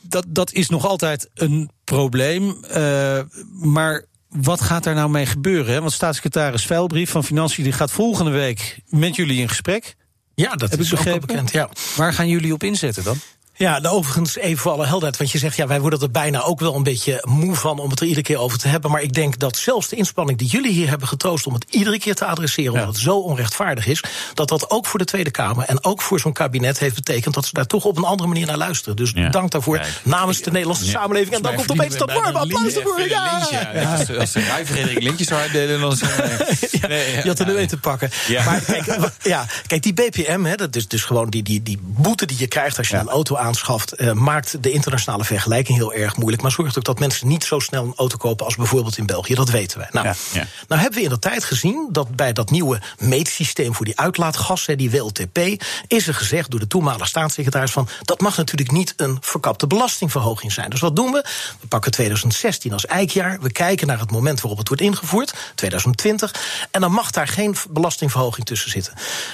Dat, dat is nog altijd een probleem. eh, maar wat gaat daar nou mee gebeuren? Hè? Want staatssecretaris Veilbrief van Financiën die gaat volgende week met jullie in gesprek. Ja, dat Heb is ik begrepen? bekend. Ja. Waar gaan jullie op inzetten dan? Ja, nou, overigens even voor alle helderheid. Want je zegt, ja, wij worden er bijna ook wel een beetje moe van om het er iedere keer over te hebben. Maar ik denk dat zelfs de inspanning die jullie hier hebben getroost om het iedere keer te adresseren, omdat het zo onrechtvaardig is, dat dat ook voor de Tweede Kamer en ook voor zo'n kabinet heeft betekend dat ze daar toch op een andere manier naar luisteren. Dus Ja. dank daarvoor namens de Nederlandse samenleving. En dan komt opeens dat warme applaus ervoor. Ja, Als, als de rijvereniging lintjes zou uitdelen, dan... Je had er nu een te pakken. Ja. Maar kijk, ja, kijk, die BPM, hè, dat is dus gewoon die, die, die boete die je krijgt als je een auto aanschaft, eh, maakt de internationale vergelijking heel erg moeilijk. Maar zorgt ook dat mensen niet zo snel een auto kopen als bijvoorbeeld in België. Dat weten wij. Nou, Ja, ja. nou hebben we in de tijd gezien dat bij dat nieuwe meetsysteem voor die uitlaatgassen, die WLTP, is er gezegd door de toenmalige staatssecretaris van dat mag natuurlijk niet een verkapte belastingverhoging zijn. Dus wat doen we? We pakken 2016 als eikjaar. We kijken naar het moment waarop het wordt ingevoerd, 2020. En dan mag daar geen belastingverhoging tussen zitten.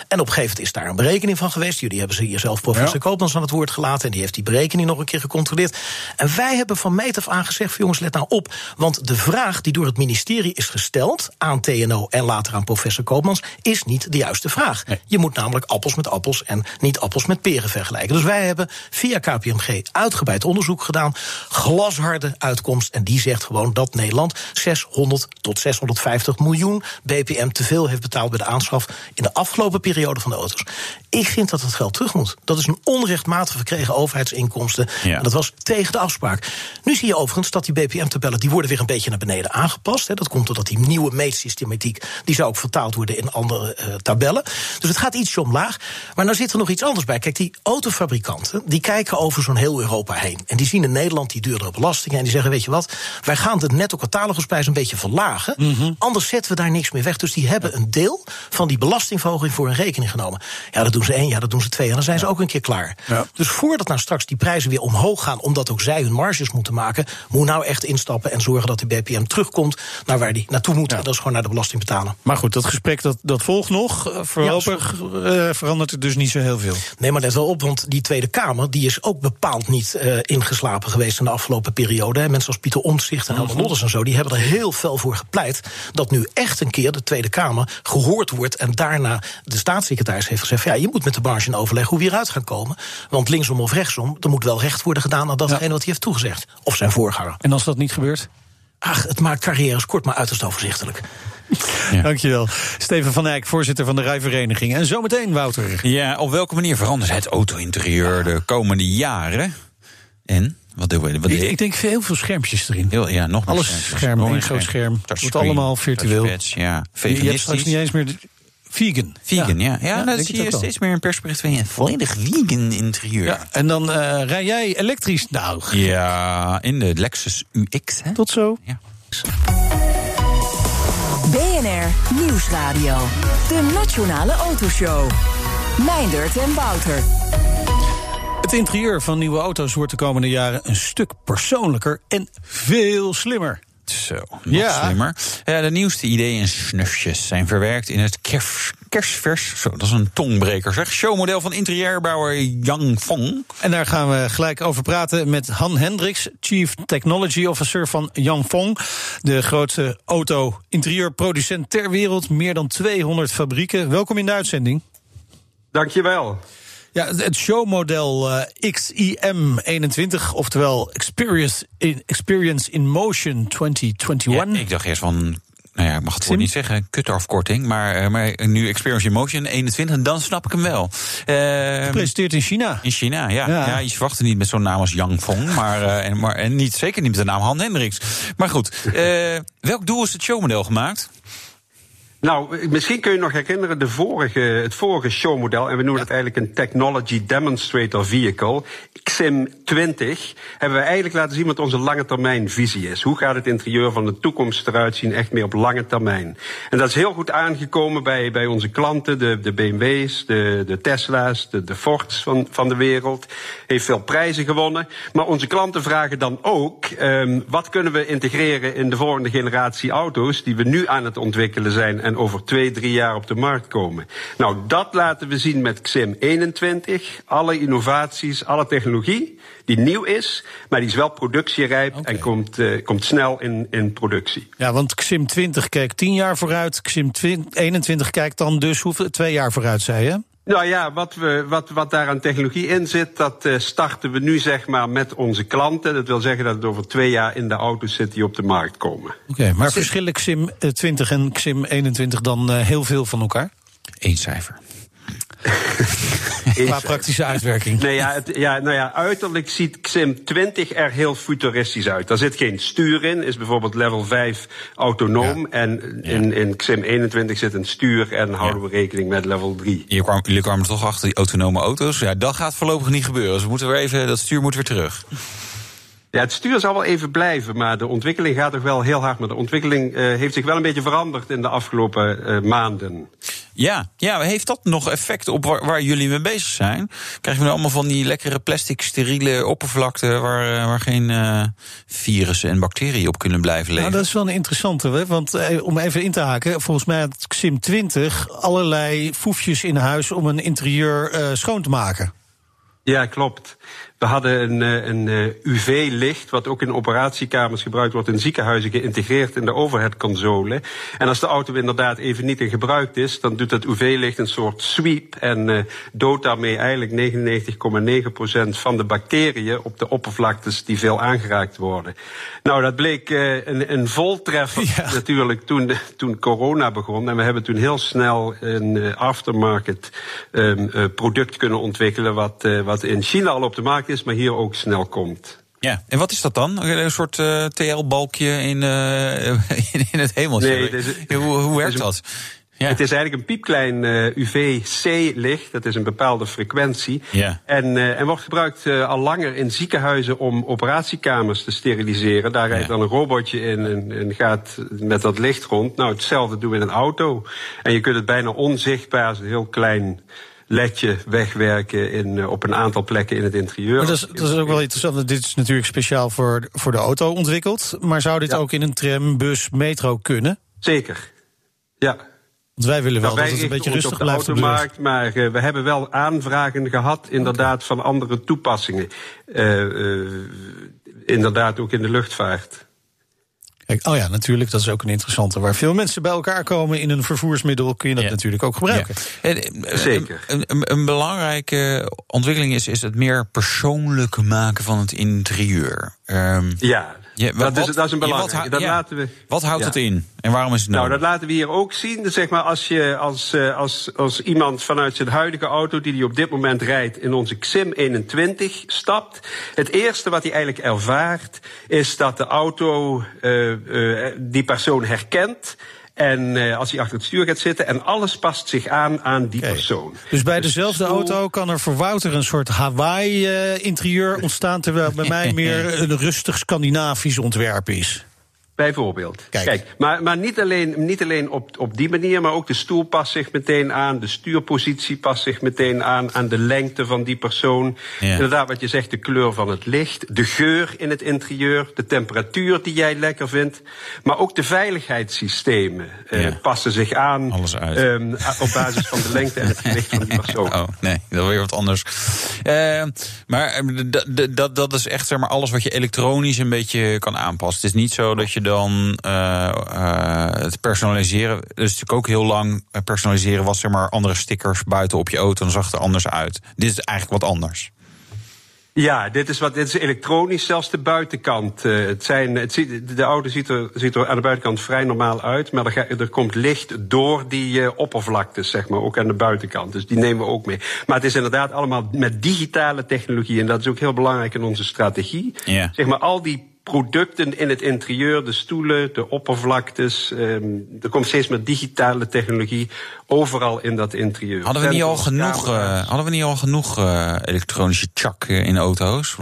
En op een gegeven moment is daar een berekening van geweest. Jullie hebben ze hier zelf professor Ja. Koopmans aan het woord gelaten. En die heeft die berekening nog een keer gecontroleerd. En wij hebben van meet af aan gezegd: van, jongens, let nou op. Want de vraag die door het ministerie is gesteld aan TNO en later aan professor Koopmans, is niet de juiste vraag. Je moet namelijk appels met appels en niet appels met peren vergelijken. Dus wij hebben via KPMG uitgebreid onderzoek gedaan. Glasharde uitkomst. En die zegt gewoon dat Nederland 600 tot 650 miljoen BPM te veel heeft betaald bij de aanschaf in de afgelopen periode van de auto's. Ik vind dat het geld terug moet. Dat is een onrechtmatig verkregen overheidsinkomsten. Ja. En dat was tegen de afspraak. Nu zie je overigens dat die BPM-tabellen die worden weer een beetje naar beneden aangepast. Hè. Dat komt doordat die nieuwe meetsystematiek die zou ook vertaald worden in andere eh, tabellen. Dus het gaat ietsje omlaag. Maar nou zit er nog iets anders bij. Kijk, die autofabrikanten die kijken over zo'n heel Europa heen. En die zien in Nederland die duurdere belastingen. En die zeggen: Weet je wat, wij gaan de netto catalogusprijs een beetje verlagen. Mhm. Anders zetten we daar niks meer weg. Dus die hebben een deel van die belastingverhoging voor hun rekening genomen. Ja, dat doen ze één, ja, dat doen ze twee. En dan zijn ze ook een keer klaar. Ja. Dus voordat nou straks die prijzen weer omhoog gaan, omdat ook zij hun marges moeten maken, moet nou echt instappen en zorgen dat de BPM terugkomt naar waar die naartoe moet. Dat is gewoon naar de belasting betalen. Maar goed, dat gesprek dat, dat volgt nog. Eh, Voorlopig eh, verandert er dus niet zo heel veel. Nee, maar let wel op, want die Tweede Kamer die is ook bepaald niet eh, ingeslapen geweest in de afgelopen periode. Hè. Mensen als Pieter Omtzigt en Helmut Lodders en zo, die hebben er heel fel voor gepleit dat nu echt een keer de Tweede Kamer gehoord wordt en daarna de staatssecretaris heeft gezegd: ja, je moet met de branche in overleg hoe we hieruit gaan komen. Want linksom of rechtsom, er moet wel recht worden gedaan aan datgene wat hij heeft toegezegd. Of zijn voorganger. En als dat niet gebeurt? Ach, het maakt carrières kort, maar uiterst overzichtelijk. Ja. Dankjewel. Steven van Eyck, voorzitter van de Rijvereniging. En zometeen, Wouter. Ja, op welke manier verandert het auto-interieur de komende jaren? En? Wat doen we? Wat Ik, ik denk heel veel schermpjes erin. Heel, ja, nog meer Alles schermpjes. scherm, Nog één groot scherm. Het wordt allemaal virtueel. touchpads, ja, Je- Je hebt straks niet eens meer... Vegan. Vegan, ja. Ja, dat denk zie het je steeds meer een perspectief van een volledig vegan interieur. Ja, en dan eh, rij jij elektrisch. Nou, Ja, in de Lexus UX, hè? tot zo. Ja. BNR Nieuwsradio. De Nationale Autoshow. Meindert en Wouter. Het interieur van nieuwe auto's wordt de komende jaren een stuk persoonlijker en veel slimmer. Zo, nog Ja. slimmer. Ja, de nieuwste ideeën en snufjes zijn verwerkt in het kers, kerstvers... Zo, dat is een tongbreker, zeg. Showmodel van interieurbouwer Yang Fong. En daar gaan we gelijk over praten met Han Hendricks, Chief Technology Officer van Yanfeng. De grootste auto-interieurproducent ter wereld. Meer dan 200 fabrieken. Welkom in de uitzending. Dankjewel. Ja, het- showmodel eh, XIM21, oftewel Experience in, Experience in Motion 2021. Ja, ik dacht eerst van... Nou ja, ik mag het woord niet zeggen, kutafkorting. Maar, eh, maar nu Experience in Motion 21, dan snap ik hem wel. Eh, Gepresenteerd in China. in China, ja. Ja. ja. je verwacht het niet met zo'n naam als Yang Fong. Maar, eh, en, maar, en niet, zeker niet met de naam Han Hendricks. Maar goed, welk doel is het showmodel gemaakt? Nou, misschien kun je nog herinneren de vorige, het vorige showmodel, en we noemen het eigenlijk een Technology Demonstrator Vehicle, XIM20, hebben we eigenlijk laten zien wat onze lange termijn visie is. Hoe gaat het interieur van de toekomst eruit zien, echt meer op lange termijn. En dat is heel goed aangekomen bij, bij onze klanten, de, de BMW's, de, de Tesla's, de, de Fords van, van de wereld. Heeft veel prijzen gewonnen. Maar onze klanten vragen dan ook, um, wat kunnen we integreren in de volgende generatie auto's die we nu aan het ontwikkelen zijn en over twee, drie jaar op de markt komen. Nou, dat laten we zien met XIM 21. Alle innovaties, alle technologie die nieuw is, maar die is wel productierijp en komt, uh, komt snel in, in productie. Ja, want XIM 20 keek 10 jaar vooruit. XIM 20 21 kijkt dan dus hoeveel, twee jaar vooruit, zei je? Nou ja, wat, we, wat, wat daar aan technologie in zit, dat uh, starten we nu zeg maar met onze klanten. Dat wil zeggen dat het over twee jaar in de auto's zit die op de markt komen. Oké, okay, maar verschillen XIM 20 en XIM 21 dan uh, heel veel van elkaar? Eén cijfer. Qua praktische uitwerking. Nee, ja, het, ja, nou ja, uiterlijk ziet XIM 20 er heel futuristisch uit. Daar zit geen stuur in, is bijvoorbeeld level 5 autonoom. Ja. En in, in XIM 21 zit een stuur en houden we rekening met level 3. Hier kwam, jullie kwamen toch achter die autonome auto's. Ja, dat gaat voorlopig niet gebeuren. Dus we moeten weer even, dat stuur moet weer terug. Ja, het stuur zal wel even blijven, maar de ontwikkeling gaat toch wel heel hard. Maar de ontwikkeling uh, heeft zich wel een beetje veranderd in de afgelopen uh, maanden. Ja, ja, heeft dat nog effect op waar, waar, jullie mee bezig zijn? Krijgen we nu allemaal van die lekkere plastic steriele oppervlakte waar, waar geen uh, virussen en bacteriën op kunnen blijven leven? Nou, dat is wel een interessante, hè? want eh, om even in te haken, volgens mij had XIM 20 allerlei foefjes in huis om een interieur uh, schoon te maken. Ja, klopt. We hadden een, een UV-licht, wat ook in operatiekamers gebruikt wordt in ziekenhuizen, geïntegreerd in de overhead-console. En als de auto inderdaad even niet in gebruik is, dan doet dat UV-licht een soort sweep en uh, doodt daarmee eigenlijk 99,9% van de bacteriën op de oppervlaktes die veel aangeraakt worden. Nou, dat bleek uh, een, een voltreffer ja. natuurlijk toen, toen corona begon. En we hebben toen heel snel een aftermarket um, product kunnen ontwikkelen, wat, wat in China al op de markt is, maar hier ook snel komt. Ja, en wat is dat dan? Een soort uh, TL-balkje in, uh, in, in, het hemeltje? Nee, is, hoe, hoe werkt dat? Ja. Het is eigenlijk een piepklein uh, UV-C-licht. Dat is een bepaalde frequentie. Ja. En, uh, en wordt gebruikt uh, al langer in ziekenhuizen om operatiekamers te steriliseren. Daar rijdt ja. dan een robotje in en, en, gaat met dat licht rond. Nou, hetzelfde doen we in een auto. En je kunt het bijna onzichtbaar, een heel klein ledje wegwerken in, uh, op een aantal plekken in het interieur. Maar dat, is, dat is ook wel interessant. Dit is natuurlijk speciaal voor, voor de auto ontwikkeld. Maar zou dit ja. ook in een tram, bus, metro kunnen? Zeker. Ja. Want wij willen wel nou, dat het een beetje rustig op de blijft automarkt, maar uh, we hebben wel aanvragen gehad, inderdaad, okay. van andere toepassingen. Uh, inderdaad ook in de luchtvaart. Kijk, oh ja, natuurlijk, dat is ook een interessante. Waar veel mensen bij elkaar komen in een vervoersmiddel, kun je dat ja. natuurlijk ook gebruiken. Ja. Zeker. Een, een, een, belangrijke ontwikkeling is, is het meer persoonlijk maken van het interieur. Um, ja. Ja, wat, dat, is, dat is een belangrijke. Wat, dat laten we, wat houdt het in en waarom is het nodig? Nou, dat laten we hier ook zien. Zeg maar, als, je, als, als, als iemand vanuit zijn huidige auto, die hij op dit moment rijdt, in onze XIM 21 stapt. Het eerste wat hij eigenlijk ervaart, is dat de auto uh, uh, die persoon herkent En uh, als hij achter het stuur gaat zitten. En alles past zich aan aan die persoon. Dus bij dezelfde stoel- auto kan er voor Wouter een soort Hawaii-interieur ontstaan... terwijl bij mij meer een rustig Scandinavisch ontwerp is. Bijvoorbeeld. Kijk. Kijk, maar, maar niet alleen, niet alleen op, op die manier, maar ook de stoel past zich meteen aan. De stuurpositie past zich meteen aan. Aan de lengte van die persoon. Ja. Inderdaad, wat je zegt, de kleur van het licht. De geur in het interieur. De temperatuur die jij lekker vindt. Maar ook de veiligheidssystemen eh, passen zich aan. Alles uit. ehm, op basis van de lengte en het gewicht van die persoon. Oh, nee, dat is weer wat anders. Eh, maar eh, d- dat, dat is echt zeg maar, alles wat je elektronisch een beetje kan aanpassen. Het is niet zo dat je dan eh, eh, het personaliseren. Dus natuurlijk ook heel lang eh, personaliseren was zeg maar andere stickers buiten op je auto. Dan zag het er anders uit. Dit is eigenlijk wat anders. Ja, dit is, wat, dit is elektronisch, zelfs de buitenkant. het zijn, het ziet, de auto ziet er, ziet er aan de buitenkant vrij normaal uit, maar er, ga- er komt licht door die oppervlaktes, zeg maar, ook aan de buitenkant. Dus die nemen we ook mee. Maar het is inderdaad allemaal met digitale technologie en dat is ook heel belangrijk in onze strategie. Zeg maar, al die producten in het interieur, de stoelen, de oppervlaktes, ehm, er komt steeds meer digitale technologie overal in dat interieur. Hadden we niet al genoeg, eh, hadden we niet al genoeg eh, elektronische chak eh, in auto's?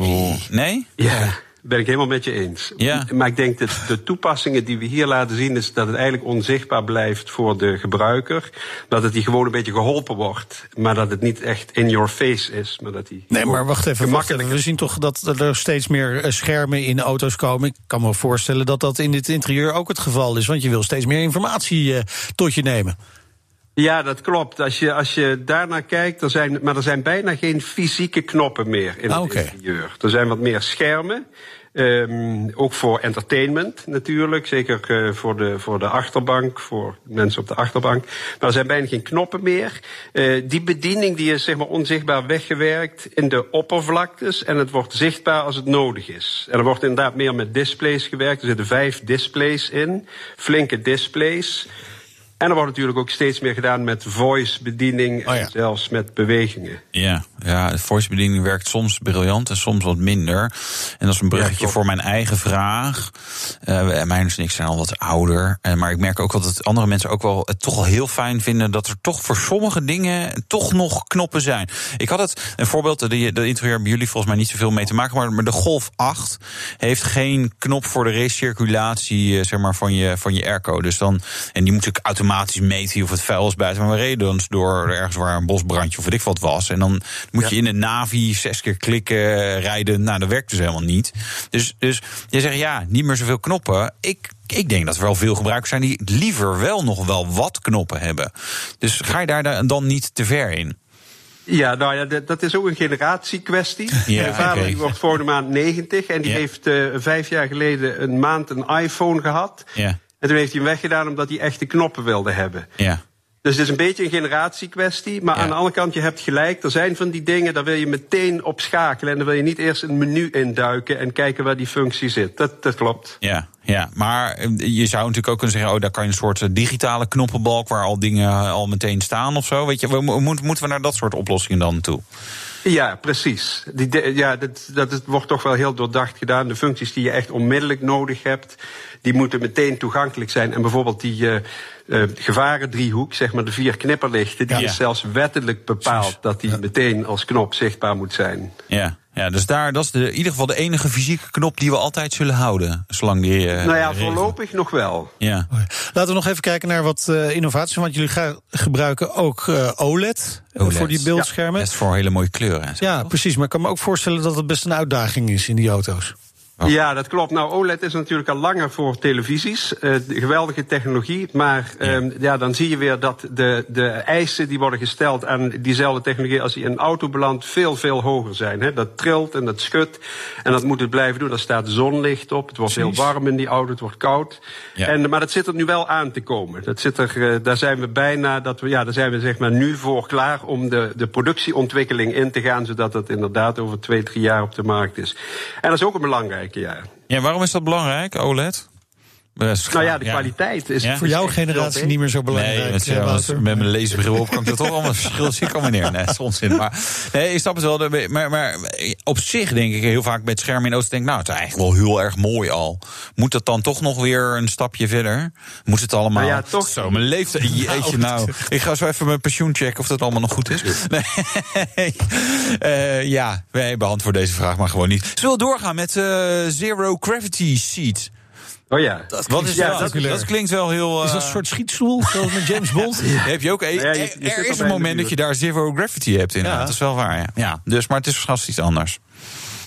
Nee? Ja, ben ik helemaal met je eens. Ja. Maar ik denk dat de toepassingen die we hier laten zien, is dat het eigenlijk onzichtbaar blijft voor de gebruiker. Dat het die gewoon een beetje geholpen wordt. Maar dat het niet echt in your face is. Maar dat die Nee, maar wacht even. Wacht gemakkelijk even. We zien toch dat er steeds meer eh, schermen in auto's komen. Ik kan me voorstellen dat dat in dit interieur ook het geval is. Want je wil steeds meer informatie eh, tot je nemen. Ja, dat klopt. Als je, als je daarnaar kijkt, er zijn, maar er zijn bijna geen fysieke knoppen meer in Ah, het oké. interieur. Er zijn wat meer schermen. Ehm, ook voor entertainment natuurlijk. Zeker eh, voor, de, voor de achterbank, voor mensen op de achterbank. Maar er zijn bijna geen knoppen meer. Eh, die bediening die is zeg maar onzichtbaar weggewerkt in de oppervlaktes. En het wordt zichtbaar als het nodig is. En er wordt inderdaad meer met displays gewerkt. Er zitten vijf displays in. Flinke displays. En er wordt natuurlijk ook steeds meer gedaan met voice-bediening Oh ja. en zelfs met bewegingen. Ja, ja voice-bediening werkt soms briljant en soms wat minder. En dat is een bruggetje voor mijn eigen vraag. Eh mijn en ik zijn al wat ouder. Eh, maar ik merk ook wel dat andere mensen ook wel het toch wel heel fijn vinden... dat er toch voor sommige dingen toch nog knoppen zijn. Ik had het, een voorbeeld, de, de interieur hebben jullie volgens mij niet zoveel mee te maken... maar- maar de Golf 8 heeft geen knop voor de recirculatie eh, zeg maar, van, je, van je airco. Dus dan, en die moet ik automatisch meten of het vuil is buiten. Maar we reden dan door ergens waar een bosbrandje of weet ik wat was. En dan moet je in de Navi zes keer klikken, rijden. Nou, dat werkt dus helemaal niet. Dus, dus je zegt ja, niet meer zoveel knoppen. Ik, ik denk dat er wel veel gebruikers zijn die liever wel nog wel wat knoppen hebben. Dus ga je daar dan niet te ver in? Ja, nou ja, dat, is ook een generatiekwestie. Ja, Mijn vader oké. die wordt volgende maand 90 en die Ja. heeft eh, vijf jaar geleden een maand een iPhone gehad. Ja, En toen heeft hij hem weggedaan omdat hij echte knoppen wilde hebben. ja. Dus het is een beetje een generatiekwestie. Maar Ja. aan de andere kant, je hebt gelijk. Er zijn van die dingen, daar wil je meteen op schakelen. En dan wil je niet eerst een menu induiken en kijken waar die functie zit. Dat, dat klopt. Ja, ja, maar eh, je zou natuurlijk ook kunnen zeggen: oh, daar kan je een soort eh, digitale knoppenbalk waar al dingen eh, al meteen staan of zo. Weet je, we, mo- moeten we naar dat soort oplossingen dan toe? Ja, precies. Die, ja, dat, dat wordt toch wel heel doordacht gedaan. De functies die je echt onmiddellijk nodig hebt, die moeten meteen toegankelijk zijn. En bijvoorbeeld die eh eh, gevarendriehoek, zeg maar de vier knipperlichten, die Ja. is zelfs wettelijk bepaald dat die meteen als knop zichtbaar moet zijn. Ja, ja dus daar, dat is de, in ieder geval de enige fysieke knop die we altijd zullen houden. Zolang die. eh, nou ja, voorlopig nog wel. Ja. Laten we nog even kijken naar wat eh, innovaties. Want jullie gaan gebruiken ook eh, OLED, OLED. voor die beeldschermen. Dat is voor hele mooie kleuren. zo, Ja, toch? precies. Maar ik kan me ook voorstellen dat het best een uitdaging is in die auto's. Oh. Ja, dat klopt. Nou, OLED is natuurlijk al langer voor televisies. Eh, geweldige technologie. Maar ehm, ja, dan zie je weer dat de, de eisen die worden gesteld aan diezelfde technologie als die in een auto belandt, veel, veel hoger zijn. Hè. Dat trilt en dat schudt. En dat moet het blijven doen. Daar staat zonlicht op. Het wordt heel warm in die auto, het wordt koud. Ja. En, maar dat zit er nu wel aan te komen. Dat zit er, eh, daar zijn we bijna, dat we, ja, daar zijn we zeg maar nu voor klaar om de, de productieontwikkeling in te gaan, zodat dat inderdaad over twee, drie jaar op de markt is. En dat is ook een ja. ja, waarom is dat belangrijk, OLED? Nou ja, de kwaliteit is voor jouw generatie niet meer zo belangrijk. Nee, met, ja, met mijn lezenbril op kan ik dat toch allemaal verschil zien kan meneer. Nee, dat is onzin. Maar nee, ik snap het wel. Maar, maar op zich denk ik heel vaak bij het scherm in auto denk nou, het is eigenlijk wel heel erg mooi al. Moet het dan toch nog weer een stapje verder? Moet het allemaal? Nou ja, toch. Zo, mijn leeftijd. Jeetje, nou, ik ga zo even mijn pensioen checken of dat allemaal nog goed is. Nee, uh, ja, wij beantwoorden deze vraag maar gewoon niet. Zullen we doorgaan met uh, Zero Gravity Seat? Oh ja. Dat, Wat is ja, dat, dat, klinkt wel heel... Uh... Is dat een soort schietstoel, zoals met James Bond? ja. Heb je ook... Ja, je, je er is een moment dat je daar zero gravity hebt. Ja. Dat is wel waar, ja. ja. Dus, maar het is vast iets anders.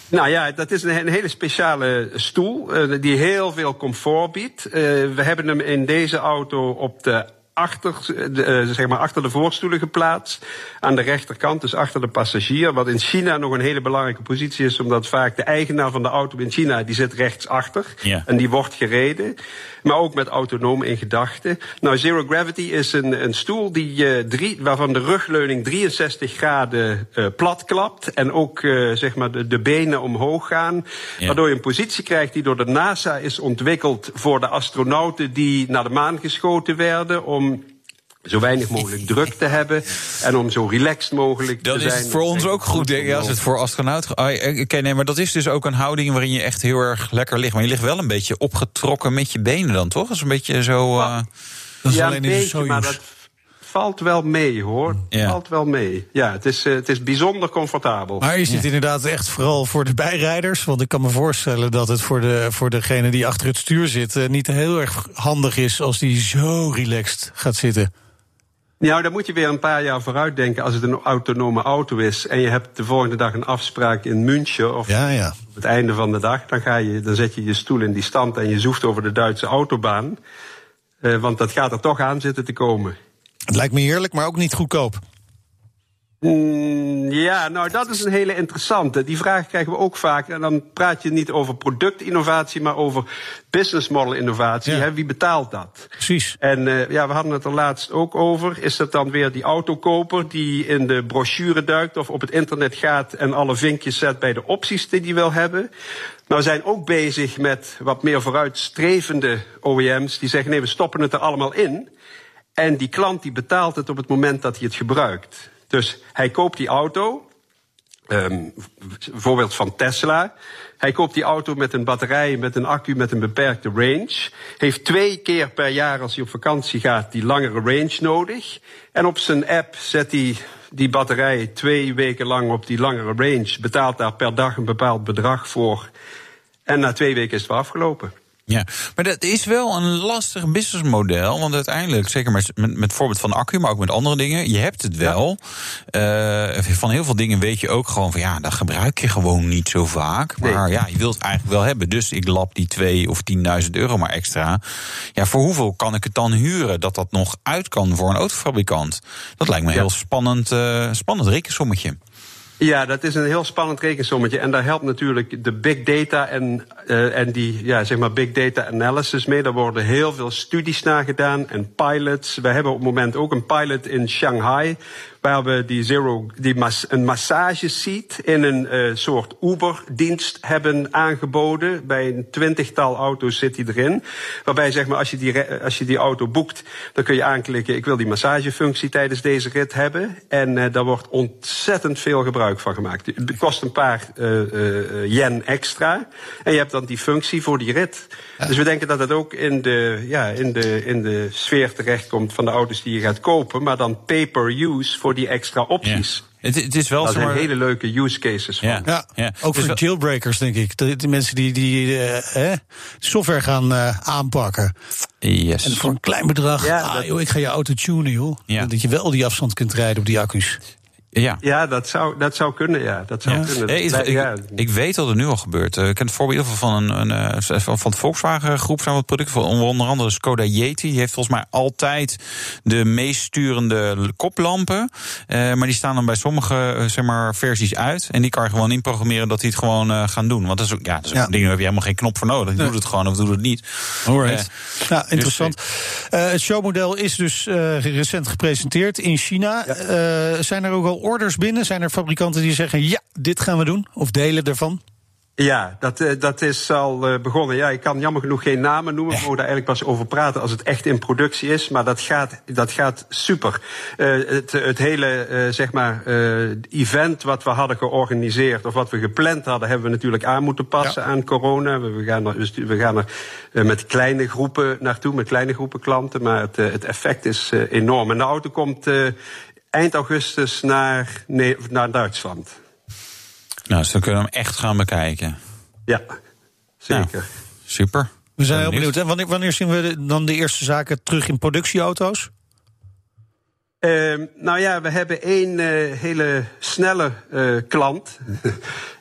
Nou ja, dat is een, een hele speciale stoel uh, die heel veel comfort biedt. Uh, we hebben hem in deze auto op de achter, de, uh, zeg maar achter de voorstoelen geplaatst. Aan de rechterkant, dus achter de passagier. Wat in China nog een hele belangrijke positie is, omdat vaak de eigenaar van de auto in China die zit rechtsachter. Ja. En die wordt gereden. Maar ook met autonoom in gedachten. Nou, Zero Gravity is een, een stoel die, uh, drie, waarvan de rugleuning 63 graden uh, plat klapt. En ook uh, zeg maar de, de benen omhoog gaan. Ja. Waardoor je een positie krijgt die door de NASA is ontwikkeld voor de astronauten die naar de maan geschoten werden. Om zo weinig mogelijk druk te hebben en om zo relaxed mogelijk dat te zijn. Dat is voor ons ook goed, denk ik, als het voor astronaut... Oh, okay, nee, maar dat is dus ook een houding waarin je echt heel erg lekker ligt. Maar je ligt wel een beetje opgetrokken met je benen dan, toch? Dat is een beetje zo... Uh... Dat is ja, alleen een beetje, maar dat valt wel mee, hoor. Ja. Valt wel mee. Ja, het is, uh, het is bijzonder comfortabel. Maar is dit ja. inderdaad echt vooral voor de bijrijders? Want ik kan me voorstellen dat het voor, de, voor degene die achter het stuur zit... Uh, niet heel erg handig is als die zo relaxed gaat zitten. Nou, dan moet je weer een paar jaar vooruit denken als het een autonome auto is en je hebt de volgende dag een afspraak in München of ja, ja. op het einde van de dag, dan, ga je, dan zet je je stoel in die stand en je zoeft over de Duitse autobaan. Uh, want dat gaat er toch aan zitten te komen. Het lijkt me heerlijk, maar ook niet goedkoop. Mm, ja, nou dat is een hele interessante. Die vraag krijgen we ook vaak. En dan praat je niet over productinnovatie, maar over business model innovatie. Ja. Hè? Wie betaalt dat? Precies. En uh, ja, we hadden het er laatst ook over. Is dat dan weer die autokoper die in de brochure duikt of op het internet gaat en alle vinkjes zet bij de opties die hij wil hebben? Maar we zijn ook bezig met wat meer vooruitstrevende OEM's die zeggen nee, we stoppen het er allemaal in. En die klant die betaalt het op het moment dat hij het gebruikt. Dus hij koopt die auto, um, voorbeeld van Tesla. Hij koopt die auto met een batterij, met een accu met een beperkte range. Heeft twee keer per jaar als hij op vakantie gaat die langere range nodig. En op zijn app zet hij die batterij twee weken lang op die langere range. Betaalt daar per dag een bepaald bedrag voor. En na twee weken is het afgelopen. Ja, maar dat is wel een lastig businessmodel. Want uiteindelijk, zeker met, met, met voorbeeld van accu, maar ook met andere dingen, je hebt het wel. Ja. Uh, van heel veel dingen weet je ook gewoon van ja, dat gebruik je gewoon niet zo vaak. Maar nee. ja, je wilt het eigenlijk wel hebben. Dus ik lap die 2 of 10.000 euro maar extra. Ja, voor hoeveel kan ik het dan huren dat dat nog uit kan voor een autofabrikant? Dat lijkt me een ja. heel spannend, uh, spannend rekensommetje. Ja, dat is een heel spannend rekensommetje. En daar helpt natuurlijk de big data en, uh, en die ja, zeg maar big data analysis mee. Daar worden heel veel studies naar gedaan en pilots. We hebben op het moment ook een pilot in Shanghai. Waar we die zero, die mas, een massageseat in een uh, soort Uber-dienst hebben aangeboden. Bij een twintigtal auto's zit die erin. Waarbij zeg maar, als je, die, als je die auto boekt, dan kun je aanklikken: ik wil die massagefunctie tijdens deze rit hebben. En uh, daar wordt ontzettend veel gebruik van gemaakt. Het kost een paar uh, yen extra. En je hebt dan die functie voor die rit. Dus we denken dat het ook in de, ja, in, de, in de sfeer terechtkomt van de auto's die je gaat kopen. Maar dan pay-per-use voor die extra opties. Ja. Het, het, is wel dat zijn maar... hele leuke use cases van. Ja, ja. ja. ook dus voor wel... jailbreakers, denk ik. De, de mensen die, die uh, software gaan uh, aanpakken. Yes. En voor een klein bedrag, ja, ah, dat... joh, ik ga je auto tunen, joh. Ja. Dat je wel die afstand kunt rijden op die accu's. Ja, ja dat, zou, dat zou kunnen, ja. Dat zou ja. kunnen. Hey, ik, ja. ik, ik, weet dat er nu al gebeurt. Uh, ik ken het voorbeeld van, een, een, uh, van de Volkswagen groep zijn wat producten. Onder andere Skoda Yeti. Die heeft volgens mij altijd de meest sturende koplampen. Uh, maar die staan dan bij sommige zeg maar, versies uit. En die kan je gewoon inprogrammeren dat die het gewoon gaan doen. Want dat is ook, ja, dat is ook een ding, daar heb je helemaal geen knop voor nodig. Die doet het gewoon of doet het niet. Alright. ja, interessant. Dus, het showmodel is dus recent gepresenteerd in China. Ja. zijn er ook al orders binnen? Zijn er fabrikanten die zeggen: ja, dit gaan we doen? Of delen ervan? Ja, dat, eh, dat is al uh, begonnen. Ja, ik kan jammer genoeg geen namen noemen. We mogen daar eigenlijk pas over praten als het echt in productie is. Maar dat gaat, dat gaat super. Uh, het, het hele, zeg maar, event wat we hadden georganiseerd... of wat we gepland hadden, hebben we natuurlijk aan moeten passen aan corona. We, gaan er, we gaan er met kleine groepen naartoe, met kleine groepen klanten. Maar het, het effect is enorm. En de auto komt eind augustus naar, nee, naar Duitsland. Nou, dus dan kunnen we hem echt gaan bekijken. Ja, zeker. Nou, super. We zijn heel benieuwd. En wanneer, wanneer zien we dan de eerste zaken terug in productieauto's? Uh, nou ja, we hebben één uh, hele snelle uh, klant.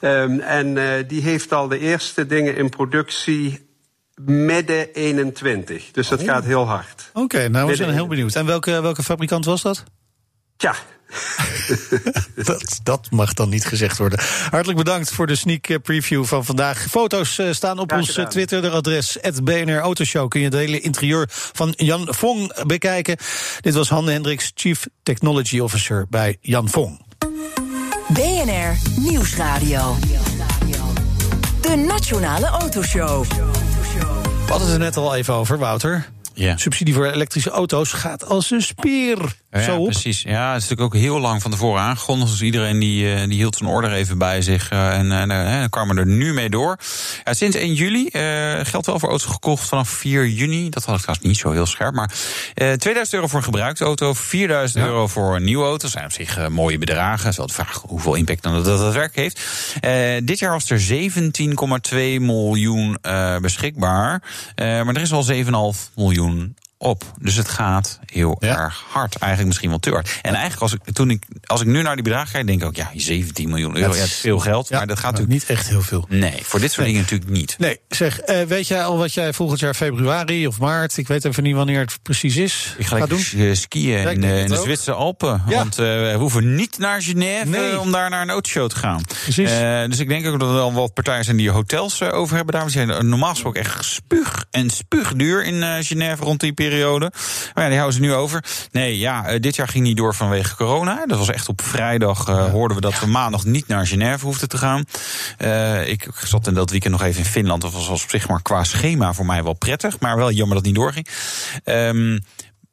um, en uh, die heeft al de eerste dingen in productie midden 21. Dus dat oh. gaat heel hard. Oké, okay, nou we zijn heel benieuwd. En welke, welke fabrikant was dat? Tja, dat, dat, mag dan niet gezegd worden. Hartelijk bedankt voor de sneak preview van vandaag. Foto's uh, staan op ons uh, Twitter. De adres BNR Autoshow. Kun je het hele interieur van Jan Vong bekijken. Dit was Han Hendricks, Chief Technology Officer bij Jan Vong. BNR Nieuwsradio. De Nationale Autoshow. We hadden het er net al even over, Wouter. Ja. Subsidie voor elektrische auto's gaat als een speer. Ja, Zo precies. Ja, het is natuurlijk ook heel lang van tevoren aangekondigd. Dus iedereen die, eh, die hield zijn order even bij zich. Uh, en uh, dan kwamen we er nu mee door. Ja, sinds 1 juli uh, geldt wel voor auto's gekocht vanaf 4 juni. Dat had ik trouwens niet zo heel scherp. Maar 2000 euro voor een gebruikte auto. 4000 ja. euro voor een nieuwe auto. Dat zijn op zich mooie bedragen. Het is wel de vraag hoeveel impact dan dat dat werk heeft. dit jaar was er 17,2 miljoen beschikbaar. maar er is al 7,5 miljoen June op. Dus het gaat heel erg hard. Eigenlijk misschien wel te hard. En eigenlijk, als ik, toen ik, als ik nu naar die bedragen kijk, denk ik ook, ja, 17 miljoen euro. Ja, dat is veel geld. maar dat gaat natuurlijk niet echt heel veel. Nee, voor dit soort dingen natuurlijk niet. Nee, zeg, uh, weet jij al wat jij volgend jaar februari of maart, ik weet even niet wanneer het precies is, ik ga doen? Eh, skiën in, uh, in de Zwitserse Alpen. Want uh, we hoeven niet naar Genève nee. om daar naar een autoshow te gaan. Precies. dus ik denk ook dat er al wat partijen zijn die hotels over hebben. Daar zijn normaal gesproken echt spuug en spuugduur in Genève rond die periode periode. Maar ja, die houden ze nu over. Nee, ja, eh, dit jaar ging niet door vanwege corona. Dat was echt op vrijdag uh, hoorden we dat we maandag niet naar Genève hoefden te gaan. Uh, ik zat in dat weekend nog even in Finland. Dat was op zich maar qua schema voor mij wel prettig. Maar wel jammer dat het niet doorging. Um,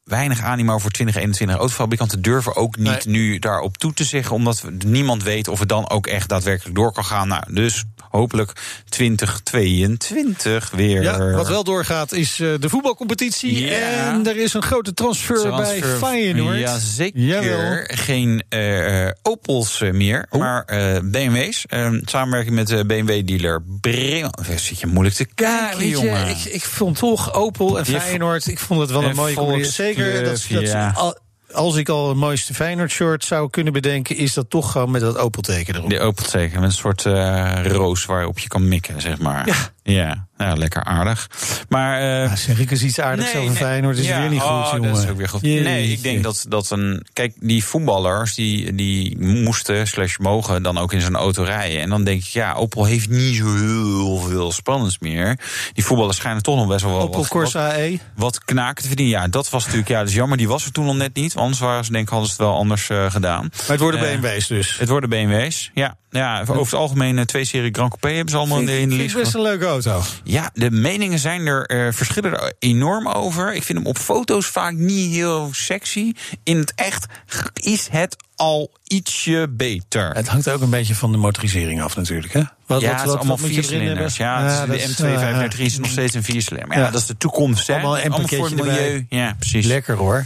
weinig animo voor 2021. Autofabrikanten durven ook niet nee. nu daarop toe te zeggen, omdat niemand weet of het dan ook echt daadwerkelijk door kan gaan. Nou, dus hopelijk 2022 weer. Ja, wat wel doorgaat is uh, de voetbalcompetitie. Ja. En er is een grote transfer, transfer bij Feyenoord. Ja, zeker. Jawel. Geen uh, Opels meer, oh. maar uh, BMW's. samenwerking met BMW-dealer Brema. Zit je moeilijk te kijken, ja, jongen. Ik, ik vond toch Opel en Feyenoord, ik vond het wel een mooie combinatie. Zeker, dat, dat, ja. al, als ik al een mooiste Feyenoord shirt zou kunnen bedenken, is dat toch gewoon met dat Opel-teken erop. Die Opel-teken, met een soort uh, roos waarop je kan mikken, zeg maar. Ja. Ja, nou, lekker aardig. Maar, uh, ja, zeg ik eens iets aardigs nee, over nee, Feyenoord, is ja, weer niet goed, oh, jongen. Dat is ook weer goed. Nee, ik denk dat, dat een... Kijk, die voetballers, die, die moesten, slash mogen, dan ook in zo'n auto rijden. En dan denk ik, ja, Opel heeft niet zo heel veel spannends meer. Die voetballers schijnen toch nog best wel wat... Opel Corsa E. Wat knaken te verdienen. Ja, dat was natuurlijk, ja, dat is jammer. Die was er toen nog net niet. Anders waren ze, denk ik, hadden ze het wel anders uh, gedaan. Maar het worden uh, BMW's dus? Het worden BMW's, ja. Ja, over het algemeen twee serie Grand Coupé hebben ze allemaal in de, in de lijst. best een leuke auto. Ja, de meningen zijn er, uh, verschillen er enorm over. Ik vind hem op foto's vaak niet heel sexy. In het echt is het al ietsje beter. Het hangt ook een beetje van de motorisering af natuurlijk, hè? Wat, ja, wat, het is allemaal viercilinders. Ja, ja de M235 is nog steeds een viercilinder. Maar ja, ja, dat is de toekomst, hè? Allemaal, allemaal voor het milieu. Erbij. Ja, precies. Lekker hoor.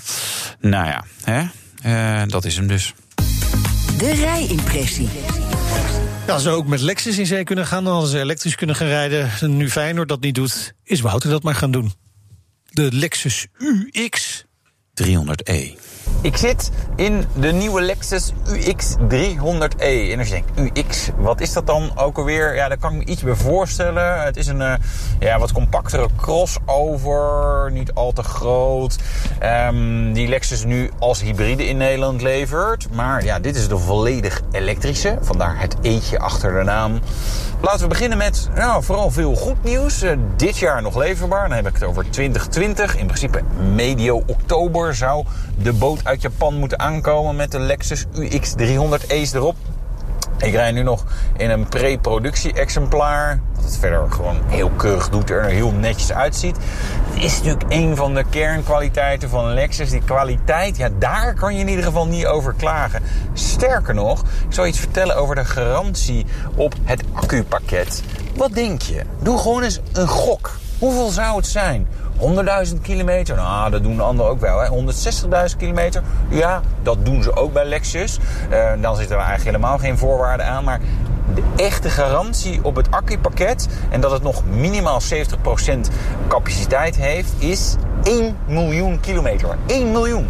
Nou ja, hè? Uh, dat is hem dus. De rijimpressie. Ja, ze ook met Lexus in zee kunnen gaan, dan ze elektrisch kunnen gaan rijden. Nu Feyenoord dat niet doet, is Wouter dat maar gaan doen. De Lexus UX 300e. Ik zit in de nieuwe Lexus UX 300e. En als je denkt, UX, wat is dat dan ook alweer? Ja, daar kan ik me iets bij voorstellen. Het is een uh, ja, wat compactere crossover, niet al te groot. Um, die Lexus nu als hybride in Nederland levert. Maar ja, dit is de volledig elektrische. Vandaar het eetje achter de naam. Laten we beginnen met nou, vooral veel goed nieuws. Uh, dit jaar nog leverbaar. Dan heb ik het over 2020. In principe medio oktober zou de boot uit Japan moeten aankomen met de Lexus UX 300 Ace erop. Ik rij nu nog in een pre-productie-exemplaar. Wat het verder gewoon heel keurig doet er heel netjes uitziet. Het is natuurlijk een van de kernkwaliteiten van Lexus. Die kwaliteit, ja, daar kan je in ieder geval niet over klagen. Sterker nog, ik zal iets vertellen over de garantie op het accupakket. Wat denk je? Doe gewoon eens een gok. Hoeveel zou het zijn? 100.000 kilometer? Nou, dat doen de anderen ook wel. 160.000 kilometer? Ja, dat doen ze ook bij Lexus. Uh, dan zitten er eigenlijk helemaal geen voorwaarden aan. Maar de echte garantie op het accupakket... en dat het nog minimaal 70% capaciteit heeft... is 1 miljoen kilometer. 1 miljoen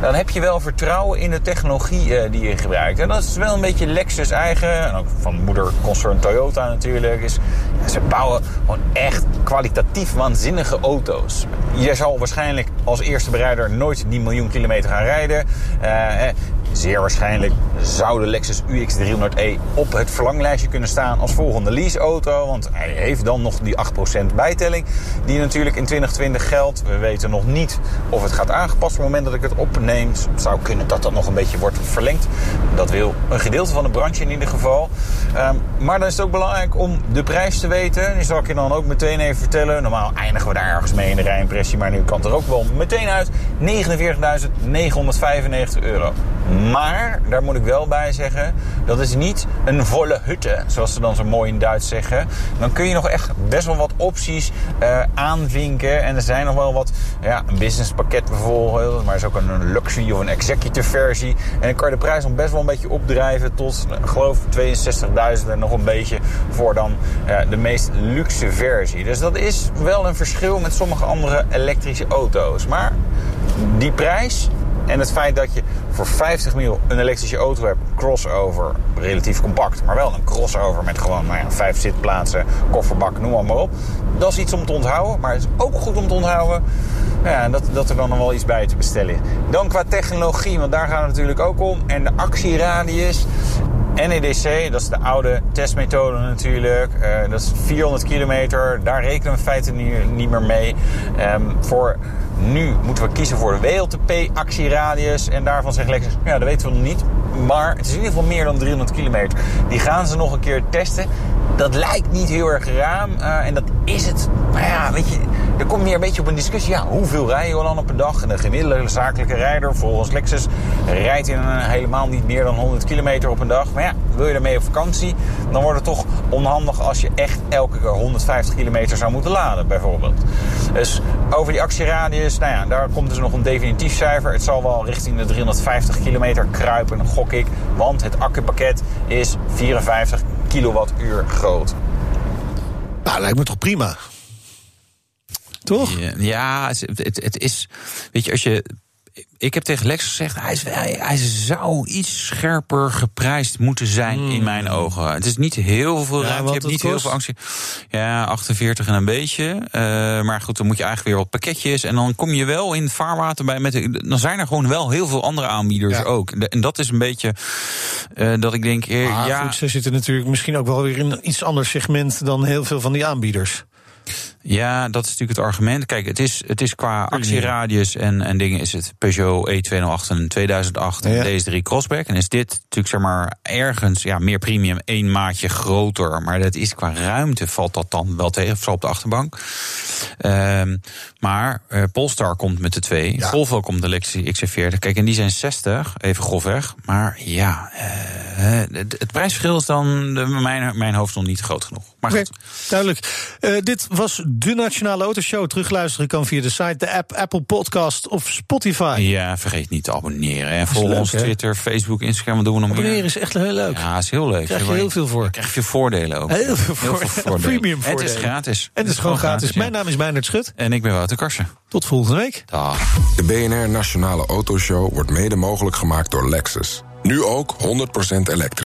dan heb je wel vertrouwen in de technologie uh, die je gebruikt. En dat is wel een beetje Lexus eigen, en ook van moederconcern Toyota natuurlijk. Is, ze bouwen gewoon echt kwalitatief waanzinnige auto's. Je zal waarschijnlijk als eerste bereider nooit die miljoen kilometer gaan rijden. Uh, Zeer waarschijnlijk zou de Lexus UX300e op het verlanglijstje kunnen staan als volgende leaseauto. Want hij heeft dan nog die 8% bijtelling die natuurlijk in 2020 geldt. We weten nog niet of het gaat aangepast op het moment dat ik het opneem. Het zou kunnen dat dat nog een beetje wordt verlengd. Dat wil een gedeelte van de branche in ieder geval. Um, maar dan is het ook belangrijk om de prijs te weten. Die zal ik je dan ook meteen even vertellen. Normaal eindigen we daar ergens mee in de rijimpressie. Maar nu kan het er ook wel meteen uit. 49.995 euro. Maar, daar moet ik wel bij zeggen, dat is niet een volle hutte, zoals ze dan zo mooi in Duits zeggen. Dan kun je nog echt best wel wat opties uh, aanvinken. En er zijn nog wel wat, ja, een businesspakket bijvoorbeeld, maar is ook een luxury of een executive versie. En dan kan je de prijs nog best wel een beetje opdrijven tot, ik geloof, 62.000 en nog een beetje voor dan uh, de meest luxe versie. Dus dat is wel een verschil met sommige andere elektrische auto's. Maar die prijs en het feit dat je voor 50 mil een elektrische auto hebt, crossover, relatief compact, maar wel een crossover met gewoon nou ja, vijf zitplaatsen, kofferbak, noem maar op. Dat is iets om te onthouden, maar het is ook goed om te onthouden ja, dat, dat er dan nog wel iets bij te bestellen is. Dan qua technologie, want daar gaat het natuurlijk ook om. En de actieradius. NEDC, dat is de oude testmethode natuurlijk. Uh, dat is 400 kilometer. Daar rekenen we in feite niet, meer mee. Um, voor nu moeten we kiezen voor de WLTP-actieradius. En daarvan zegt Lexus, ja, dat weten we nog niet. Maar het is in ieder geval meer dan 300 kilometer. Die gaan ze nog een keer testen. Dat lijkt niet heel erg raam. Uh, en dat is het. Maar ja, weet je, er komt hier een beetje op een discussie. Ja, hoeveel rij je dan op een dag? En de gemiddelde zakelijke rijder, volgens Lexus, rijdt in een, helemaal niet meer dan 100 kilometer op een dag. Maar ja, wil je daarmee op vakantie? Dan wordt het toch onhandig als je echt elke keer 150 kilometer zou moeten laden, bijvoorbeeld. Dus over die actieradius, nou ja, daar komt dus nog een definitief cijfer. Het zal wel richting de 350 kilometer kruipen, gok ik. Want het accupakket is 54 kilowattuur groot. Nou, lijkt me toch prima. Toch? Ja, ja het, het, het, is. Weet je, als je ik heb tegen Lex gezegd, hij, is, hij, hij, zou iets scherper geprijsd moeten zijn in mijn ogen. Het is niet heel veel ruimte, je hebt niet heel veel angst. Ja, 48 en een beetje. Uh, maar goed, dan moet je eigenlijk weer wat pakketjes. En dan kom je wel in vaarwater bij. Met, dan zijn er gewoon wel heel veel andere aanbieders ook. En dat is een beetje uh, dat ik denk... Uh, ja, goed, ze zitten natuurlijk misschien ook wel weer in een iets ander segment... dan heel veel van die aanbieders. Ja, dat is natuurlijk het argument. Kijk, het is, het is qua actieradius en, en dingen is het Peugeot E208 en 2008 en deze drie Crossback. En is dit natuurlijk zeg maar ergens ja, meer premium, één maatje groter. Maar dat is qua ruimte valt dat dan wel tegen, vooral op de achterbank. Um, maar uh, Polestar komt met de twee. Ja. Volvo komt de Lexus XC40. Kijk, en die zijn 60, even grofweg. Maar ja, uh, het, het, prijsverschil is dan de, mijn, mijn hoofd nog niet groot genoeg. Maar goed. Okay, duidelijk. Uh, dit was de Nationale Autoshow. Terugluisteren kan via de site, de app, Apple Podcast of Spotify. Ja, vergeet niet te abonneren. En volg ons Twitter, Facebook, Instagram. Wat doen we nog abonneren meer? Is echt heel leuk. Ja, is heel leuk. Daar krijg je heel veel voor. Daar krijg je voordelen ook. Heel veel, voor, heel veel voordelen. Premium voordelen. En het is gratis. En het is gewoon gratis. Mijn naam is Meijnerd Schut. En ik ben Wouter Karsen. Tot volgende week. Dag. De BNR Nationale Autoshow wordt mede mogelijk gemaakt door Lexus. Nu ook 100% elektrisch.